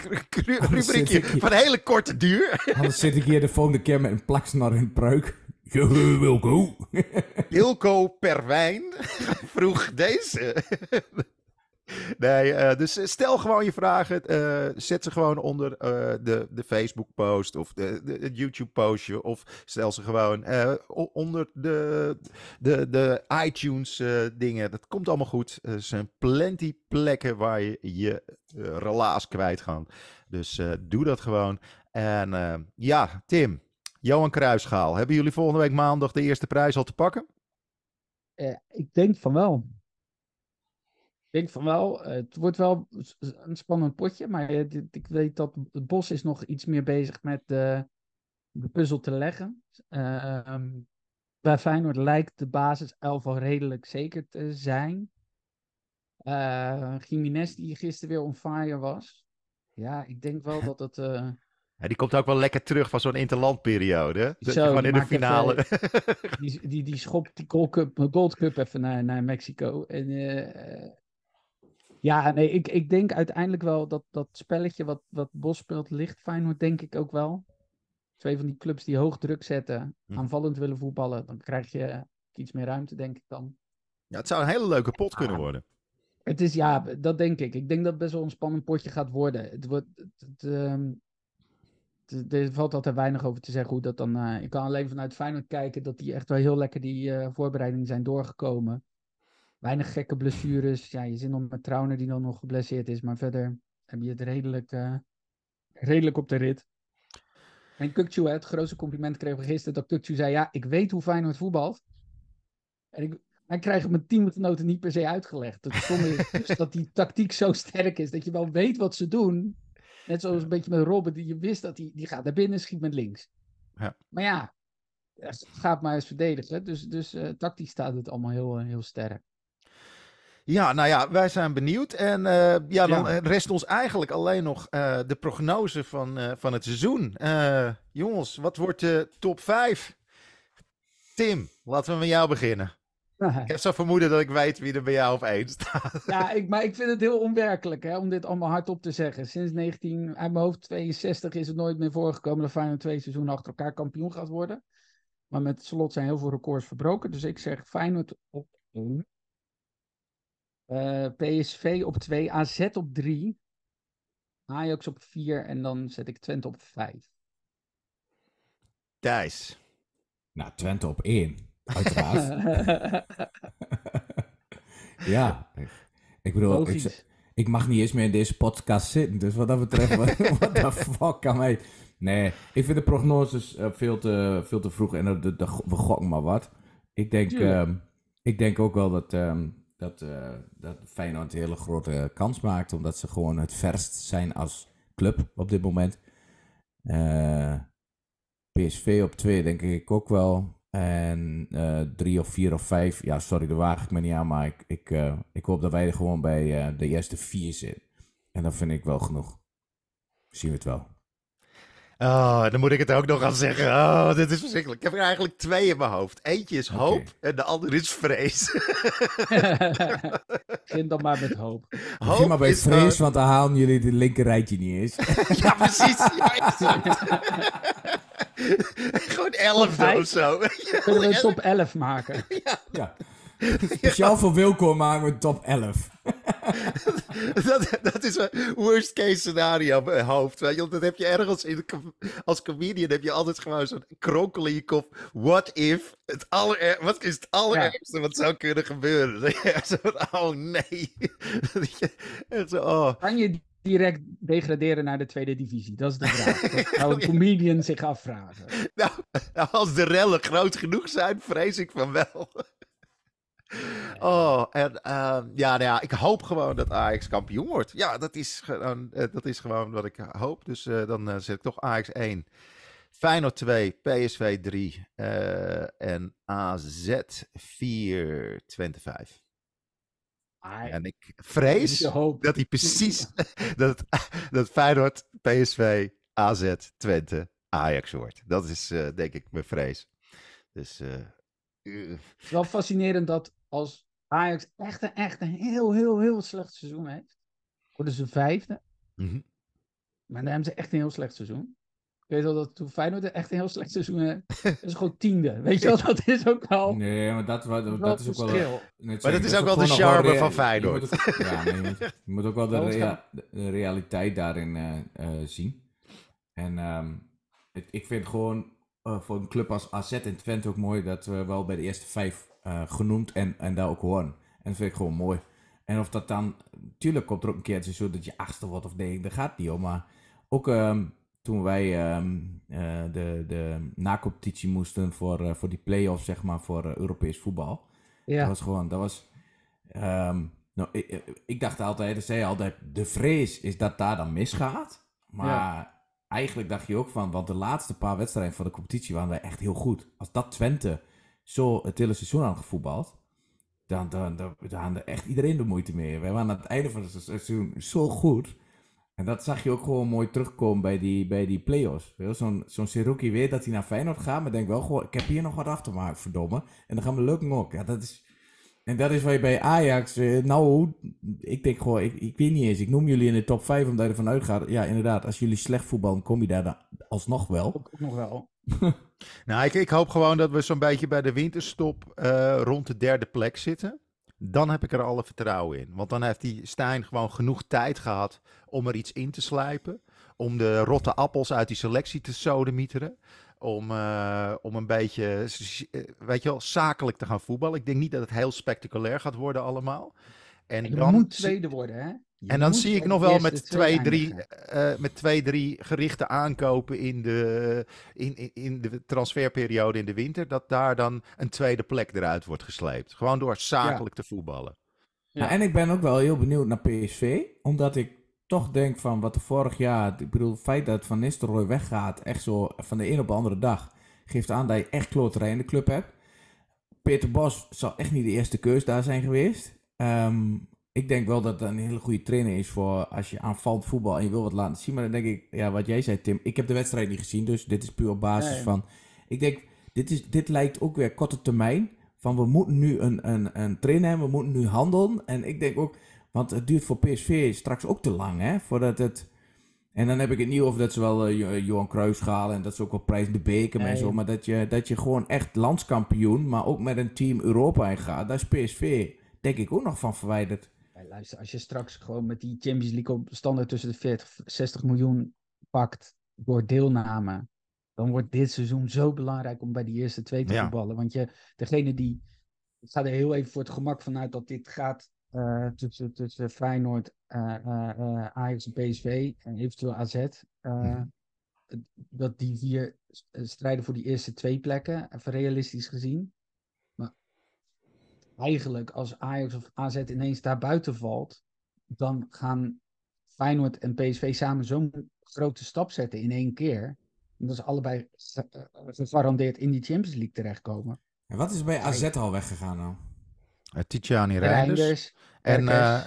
een rubriekje van hele korte duur. *laughs* Anders zit ik hier de volgende keer met een plaksnor in pruik. *laughs* Wilco. Ilko Perwijn vroeg deze. *laughs* Nee, eh, dus stel gewoon je vragen. eh, zet ze gewoon onder eh, de, de Facebook-post of de, de, het YouTube-postje. Of stel ze gewoon eh, onder de, de, de iTunes-dingen. dat komt allemaal goed. Er zijn plenty plekken waar je je eh, relaas kwijt kan. Dus eh, doe dat gewoon. En eh, ja, Tim, Johan Kruisschaal. Hebben jullie volgende week maandag de eerste prijs al te pakken? Eh, ik denk van wel. Ik denk van wel. Het wordt wel een spannend potje. Maar ik weet dat het Bos is nog iets meer bezig met de, de puzzel te leggen. Eh, ehm, bij Feyenoord lijkt de basis elf al redelijk zeker te zijn. Eh Jiménez die gisteren weer on fire was. Ja, ik denk wel dat het... eh, *laughs* Ja, die komt ook wel lekker terug van zo'n interlandperiode. Dat je Zo, gewoon in de even- finale. *laughs* die, die, die schopt die Gold Cup, Gold Cup even naar, naar Mexico. En, eh, ja, nee, ik, ik denk uiteindelijk wel dat dat spelletje wat, wat Bos speelt, ligt Feyenoord denk ik ook wel. Twee van die clubs die hoog druk zetten, Hm. aanvallend willen voetballen, dan krijg je iets meer ruimte, denk ik dan. Ja, het zou een hele leuke pot kunnen Ah. worden. Het is, ja, dat denk ik. Ik denk dat het best wel een spannend potje gaat worden. Het wordt, het, het, het- er valt altijd weinig over te zeggen hoe dat dan... eh, ik kan alleen vanuit Feyenoord kijken dat die echt wel heel lekker die eh, voorbereidingen zijn doorgekomen. Weinig gekke blessures. Ja, je zit nog met Trauner die dan nog geblesseerd is. Maar verder heb je het redelijk, eh, redelijk op de rit. En Kukcu, hè, het grootste compliment kregen we gisteren dat Kukcu zei... Ja, ik weet hoe Feyenoord voetbalt. En ik, hij krijgt het mijn teamgenoten niet per se uitgelegd. Het stomme is *laughs* dus dat die tactiek zo sterk is dat je wel weet wat ze doen. Net zoals een beetje met Robben, die je wist dat hij die gaat naar binnen, schiet met links. Ja. Maar ja, gaat maar eens verdedigen. Dus, dus eh, tactisch staat het allemaal heel, eh, heel sterk. Ja, nou ja, wij zijn benieuwd. En eh, ja, dan Ja. eh, rest ons eigenlijk alleen nog eh, de prognose van, eh, van het seizoen. Eh, jongens, wat wordt de top 5? Tim, laten we met jou beginnen. *laughs* Ik heb zo vermoeden dat ik weet wie er bij jou op één staat. *laughs* Ja, ik, maar ik vind het heel onwerkelijk hè, om dit allemaal hardop te zeggen. Sinds 19, uit mijn hoofd 62 is het nooit meer voorgekomen dat Feyenoord twee seizoenen achter elkaar kampioen gaat worden. Maar met slot zijn heel veel records verbroken. Dus ik zeg Feyenoord op 1. PSV op 2, AZ op 3. Ajax op 4 en dan zet ik Twente op 5. Thijs. Nou, Twente op één. Uiteraard. *laughs* *laughs* ja. Ik, bedoel, ik, ik mag niet eens meer in deze podcast zitten. Dus wat dat betreft, wat *laughs* what the fuck kan mij... Nee, ik vind de prognoses eh, veel, te, veel te vroeg en dat- dat- dat- we gokken maar wat. Ik denk, ehm, ik denk ook wel dat, ehm, dat, eh, dat Feyenoord een hele grote kans maakt. Omdat ze gewoon het verst zijn als club op dit moment. Eh, PSV op 2 denk ik ook wel. En eh, drie of vier of vijf, ja sorry, daar waag ik me niet aan. Maar ik, ik, ik hoop dat wij er gewoon bij de eerste vier zitten. En dat vind ik wel genoeg. Zien we het wel. Oh, dan moet ik het ook nog gaan zeggen. Oh, dit is verschrikkelijk. Ik heb er eigenlijk twee in mijn hoofd. Eentje is hoop en de andere is vrees. *laughs* Begin dan maar met hoop. Begin maar bij is vrees, want dan halen jullie het linker rijtje niet eens. *laughs* Ja, precies. Ja, exact. *laughs* Gewoon vijf? of zo. Kunnen we een top 11 maken? ja. *laughs* Speciaal voor Wilco maken we top 11. *laughs* dat, dat is een worst case scenario in mijn hoofd. Weet je? Dat heb je ergens in de, als comedian heb je altijd gewoon zo'n kronkel in je kop. What if? Het aller, wat is het allerergste wat zou kunnen gebeuren? *laughs* Echt zo oh nee. Echt zo, oh. Kan je direct degraderen naar de tweede divisie? Dat is de vraag. Dat zou een comedian zich afvragen. Nou, als de rellen groot genoeg zijn, vrees ik van wel. Oh, en ehm, ja, nou ja, ik hoop gewoon dat Ajax kampioen wordt. Ja, dat is gewoon, eh, dat is gewoon wat ik hoop. Dus eh, dan eh, zet ik toch Ajax 1. Feyenoord 2, PSV 3 eh, en AZ 4, Twente 5. Maar En ik vrees dat hij precies, *laughs* dat, dat Feyenoord, PSV, AZ, Twente, Ajax wordt. Dat is eh, denk ik mijn vrees. Dus Het is wel fascinerend dat als Ajax echt een, echt een heel, heel, heel slecht seizoen heeft, worden ze vijfde. mhm. Maar dan hebben ze echt een heel slecht seizoen. Ik weet wel dat toen Feyenoord echt een heel slecht seizoen heeft, *laughs* is het gewoon tiende. Weet je wel, dat is ook al Nee, maar dat, dat, wel dat is ook wel... net Maar dat is ook wel de charme van je Feyenoord. moet ook- ja, nee, je moet, je moet ook wel de, rea- realiteit daarin eh, eh, zien. En ehm, het- ik vind gewoon eh, voor een club als AZ en Twente ook mooi dat we wel bij de eerste vijf eh, genoemd en, en daar ook horen. En dat vind ik gewoon mooi. En of dat dan, tuurlijk komt er ook een keer zo dat je achtste wordt of nee, daar gaat niet om. Maar ook ehm, toen wij ehm, eh, de, de na-competitie moesten voor, eh, voor die play-offs, zeg maar, voor Europees voetbal. Dat Ja, was gewoon, dat was... ehm, nou, ik, ik- ik dacht altijd, dat zei altijd, de vrees is dat daar dan misgaat. Maar eigenlijk dacht je ook van, want de laatste paar wedstrijden van de competitie waren wij echt heel goed. Als dat Twente zo het hele seizoen aan gevoetbald, dan, dan, dan, dan echt iedereen de moeite mee. Wij waren aan het einde van het seizoen zo goed. En dat zag je ook gewoon mooi terugkomen bij die, bij die play-offs. Zo'n zo'n Seruki weet dat hij naar Feyenoord gaat, maar denkt wel gewoon, ik heb hier nog wat te maken, verdomme. En dan gaan we lukken ook. Ja, dat is, en dat is waar je bij Ajax, eh, nou, ik denk gewoon, ik, ik weet niet eens, ik noem jullie in de top 5 omdat je ervan uitgaat. Ja, inderdaad, als jullie slecht voetballen, kom je daar dan alsnog wel. ook nog wel. *laughs* Nou, ik, ik hoop gewoon dat we zo'n beetje bij de winterstop eh, rond de derde plek zitten. Dan heb ik er alle vertrouwen in. Want dan heeft die Stijn gewoon genoeg tijd gehad om er iets in te slijpen. Om de rotte appels uit die selectie te sodemieteren. Om, eh, om een beetje, eh, weet je wel, zakelijk te gaan voetballen. Ik denk niet dat het heel spectaculair gaat worden allemaal. En Je dan moet tweede worden, hè? Je en dan zie ik nog wel met twee twee, drie, eh, met twee, drie gerichte aankopen in de, in, in, in de transferperiode in de winter, dat daar dan een tweede plek eruit wordt gesleept. Gewoon door zakelijk te voetballen. Ja. Nou, en ik ben ook wel heel benieuwd naar PSV, omdat ik toch denk van wat er vorig jaar, ik bedoel, het feit dat Van Nistelrooy weggaat, echt zo van de een op de andere dag, geeft aan dat je echt kloterij in de club hebt. Peter Bos zal echt niet de eerste keus daar zijn geweest. Ehm, ik denk wel dat het een hele goede trainer is voor als je aanvalt voetbal en je wil wat laten zien. Maar dan denk ik, ja, wat jij zei Tim, ik heb de wedstrijd niet gezien, dus dit is puur op basis Nee. van... Ik denk, dit, is, dit lijkt ook weer korte termijn. Van we moeten nu een, een, een trainer hebben, we moeten nu handelen. En ik denk ook, want het duurt voor PSV straks ook te lang, hè, voordat het... En dan heb ik het niet over dat ze wel eh, Jo- Johan Cruijff halen en dat ze ook wel prijs in de beker en zo. Maar dat je, dat je gewoon echt landskampioen, maar ook met een team Europa in gaat. Daar is PSV, denk ik, ook nog van verwijderd. Ja, luister, als je straks gewoon met die Champions League op standaard tussen de 40 60 miljoen pakt door deelname, dan wordt dit seizoen zo belangrijk om bij die eerste twee te Ja. voetballen. Want je, degene die, ik ga er heel even voor het gemak vanuit dat dit gaat eh, tussen, tussen Feyenoord, eh, Ajax en PSV en eventueel AZ. Mhm. Dat die vier eh, strijden voor die eerste twee plekken, even realistisch gezien. Eigenlijk als Ajax of AZ ineens daar buiten valt, dan gaan Feyenoord en PSV samen zo'n grote stap zetten in één keer. En dat ze allebei eh, gegarandeerd in die Champions League terechtkomen. En wat is er bij AZ al weggegaan nou? Uh, Reinders. Reinders, En eh,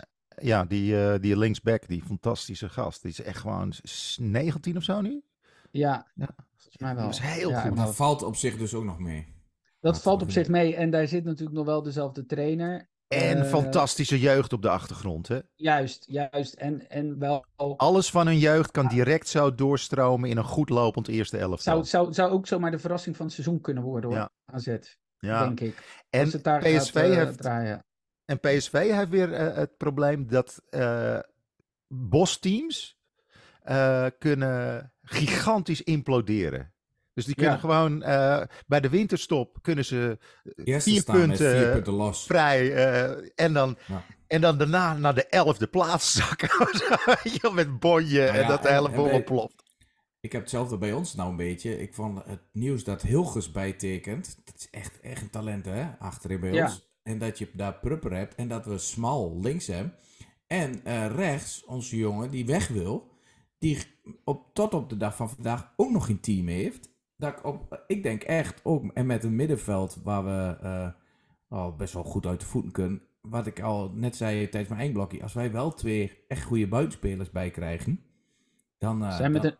ja, die, eh, die linksback, die fantastische gast. Die is echt gewoon s- 19 of zo nu. ja, ja. volgens mij wel. Dat is heel Ja, goed. dat- valt op zich dus ook nog mee. Dat valt op zich mee. En daar zit natuurlijk nog wel dezelfde trainer. En Eh, fantastische jeugd op de achtergrond. Hè? Juist, juist. En, en wel. Alles van hun jeugd kan direct zo doorstromen in een goed lopend eerste elftal. Zou, zou, zou ook zomaar de verrassing van het seizoen kunnen worden hoor. Ja. AZ, ja. denk ik. En PSV gaat, eh, heeft draaien. En PSV heeft weer eh, het probleem dat bosteams kunnen gigantisch imploderen. Dus die kunnen Ja. gewoon eh, bij de winterstop kunnen ze eh, vier staan met punten, vier punten los. vrij eh, en, dan, Ja. en dan daarna naar de elfde plaats zakken. *laughs* Met bonje Nou en dat de hele boel. Ik heb hetzelfde bij ons nou een beetje. Ik vond het nieuws dat Hilgers bijtekent. Dat is echt, echt een talent, hè? Achterin bij Ja. ons. En dat je daar Prupper hebt. En dat we Smal links hebben. En eh, rechts, onze jongen die weg wil. Die op, tot op de dag van vandaag ook nog geen team heeft. Dat ik, op, ik denk echt ook, en met een middenveld waar we eh, al best wel goed uit de voeten kunnen. Wat ik al net zei tijdens mijn eindblokje. Als wij wel twee echt goede buitenspelers bij krijgen. Dan, Ze zijn met dan-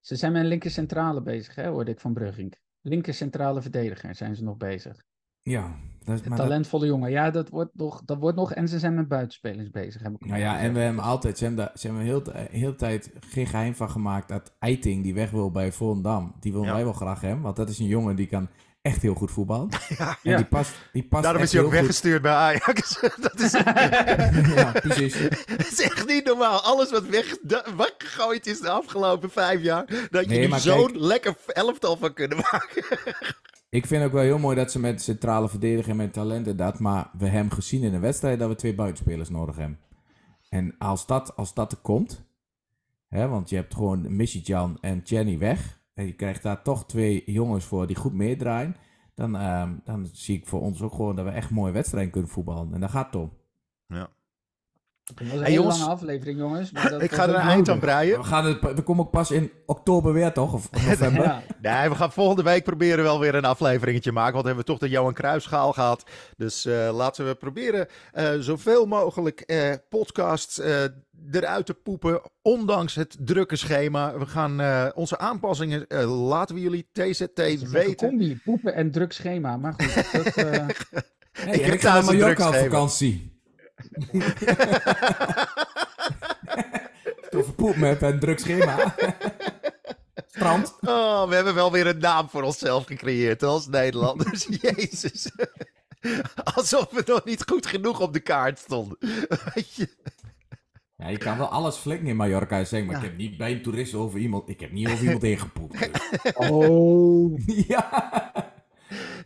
ze zijn met een linker centrale bezig, hè, hoorde ik van Brugging. Linker centrale verdediger zijn ze nog bezig. Ja, dat talentvolle jongen. Ja, dat wordt, nog, dat wordt nog. En ze zijn met buitenspelers bezig. Heb ik nou ja, gezegd. en we hebben altijd, ze hebben ze hebben heel, de hele tijd geen geheim van gemaakt dat Eiting die weg wil bij Volendam, die willen Ja. wij wel graag hebben, want dat is een jongen die kan echt heel goed voetballen. *laughs* Ja. En Ja. die past, die past Daarom echt is hij ook heel goed- weggestuurd bij Ajax. *laughs* dat, is, *laughs* ja, precies. dat is echt niet normaal. Alles wat weggegooid is de afgelopen vijf jaar. Dat je Nee, nu zo'n lekker elftal van kunnen maken. Ik vind ook wel heel mooi dat ze met centrale verdediger en met talenten dat, maar we hebben gezien in de wedstrijd dat we twee buitenspelers nodig hebben. En als dat, als dat er komt, Hè, want je hebt gewoon Missy Jan en Jenny weg. En je krijgt daar toch twee jongens voor die goed meedraaien. Dan, ehm, dan zie ik voor ons ook gewoon dat we echt mooie wedstrijden kunnen voetballen. En dat gaat om. Het was een Hey, hele jongens. lange aflevering, jongens. Maar *laughs* dat Ik ga er een eind aan breien. We, gaan het, we komen ook pas in oktober weer, toch? Of of *laughs* november? Ja. Nee, we gaan volgende week proberen wel weer een afleveringetje maken. Want we hebben toch de Johan Cruijffschaal gehad. Dus eh, laten we proberen eh, zoveel mogelijk eh, podcasts eh, eruit te poepen. Ondanks het drukke schema. We gaan eh, onze aanpassingen, laten we jullie TZT Het is een weten. combi, poepen en druk schema. Maar goed, dat, eh, *laughs* Hey, Ik heb thuis een Mallorca *laughs* Over poep met een druk schema. *laughs* Strand. Oh, we hebben wel weer een naam voor onszelf gecreëerd als Nederlanders. *laughs* Jezus. Alsof we nog niet goed genoeg op de kaart stonden. Weet je? Ja, je kan wel alles flikken in Mallorca en zeggen, maar Ja. ik heb niet bij een toerist over iemand, ik heb niet over iemand heen gepoept. Dus. oh. ja.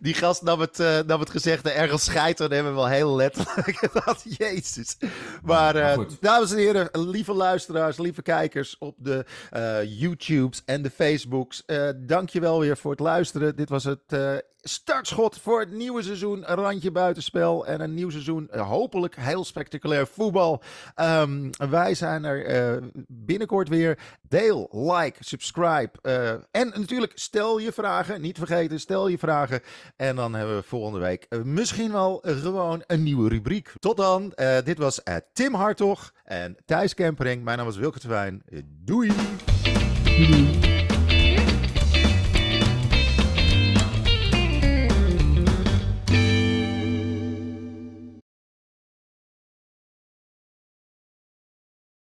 Die gast nam het, eh, nam het gezegde ergens en hebben we wel heel letterlijk *laughs* gedaan. Jezus. Maar, Maar eh, dames en heren, lieve luisteraars, lieve kijkers op de eh, YouTubes en de Facebooks. dankjewel weer voor het luisteren. Dit was het startschot voor het nieuwe seizoen Randje Buitenspel. En een nieuw seizoen, eh, hopelijk heel spectaculair voetbal. Ehm, wij zijn er eh, binnenkort weer. Deel, like, subscribe. eh, en natuurlijk stel je vragen. Niet vergeten, stel je vragen. En dan hebben we volgende week misschien wel gewoon een nieuwe rubriek. Tot dan. Dit was Tim Hartog en Thijs Kempering. Mijn naam is Wilke doei. Doei.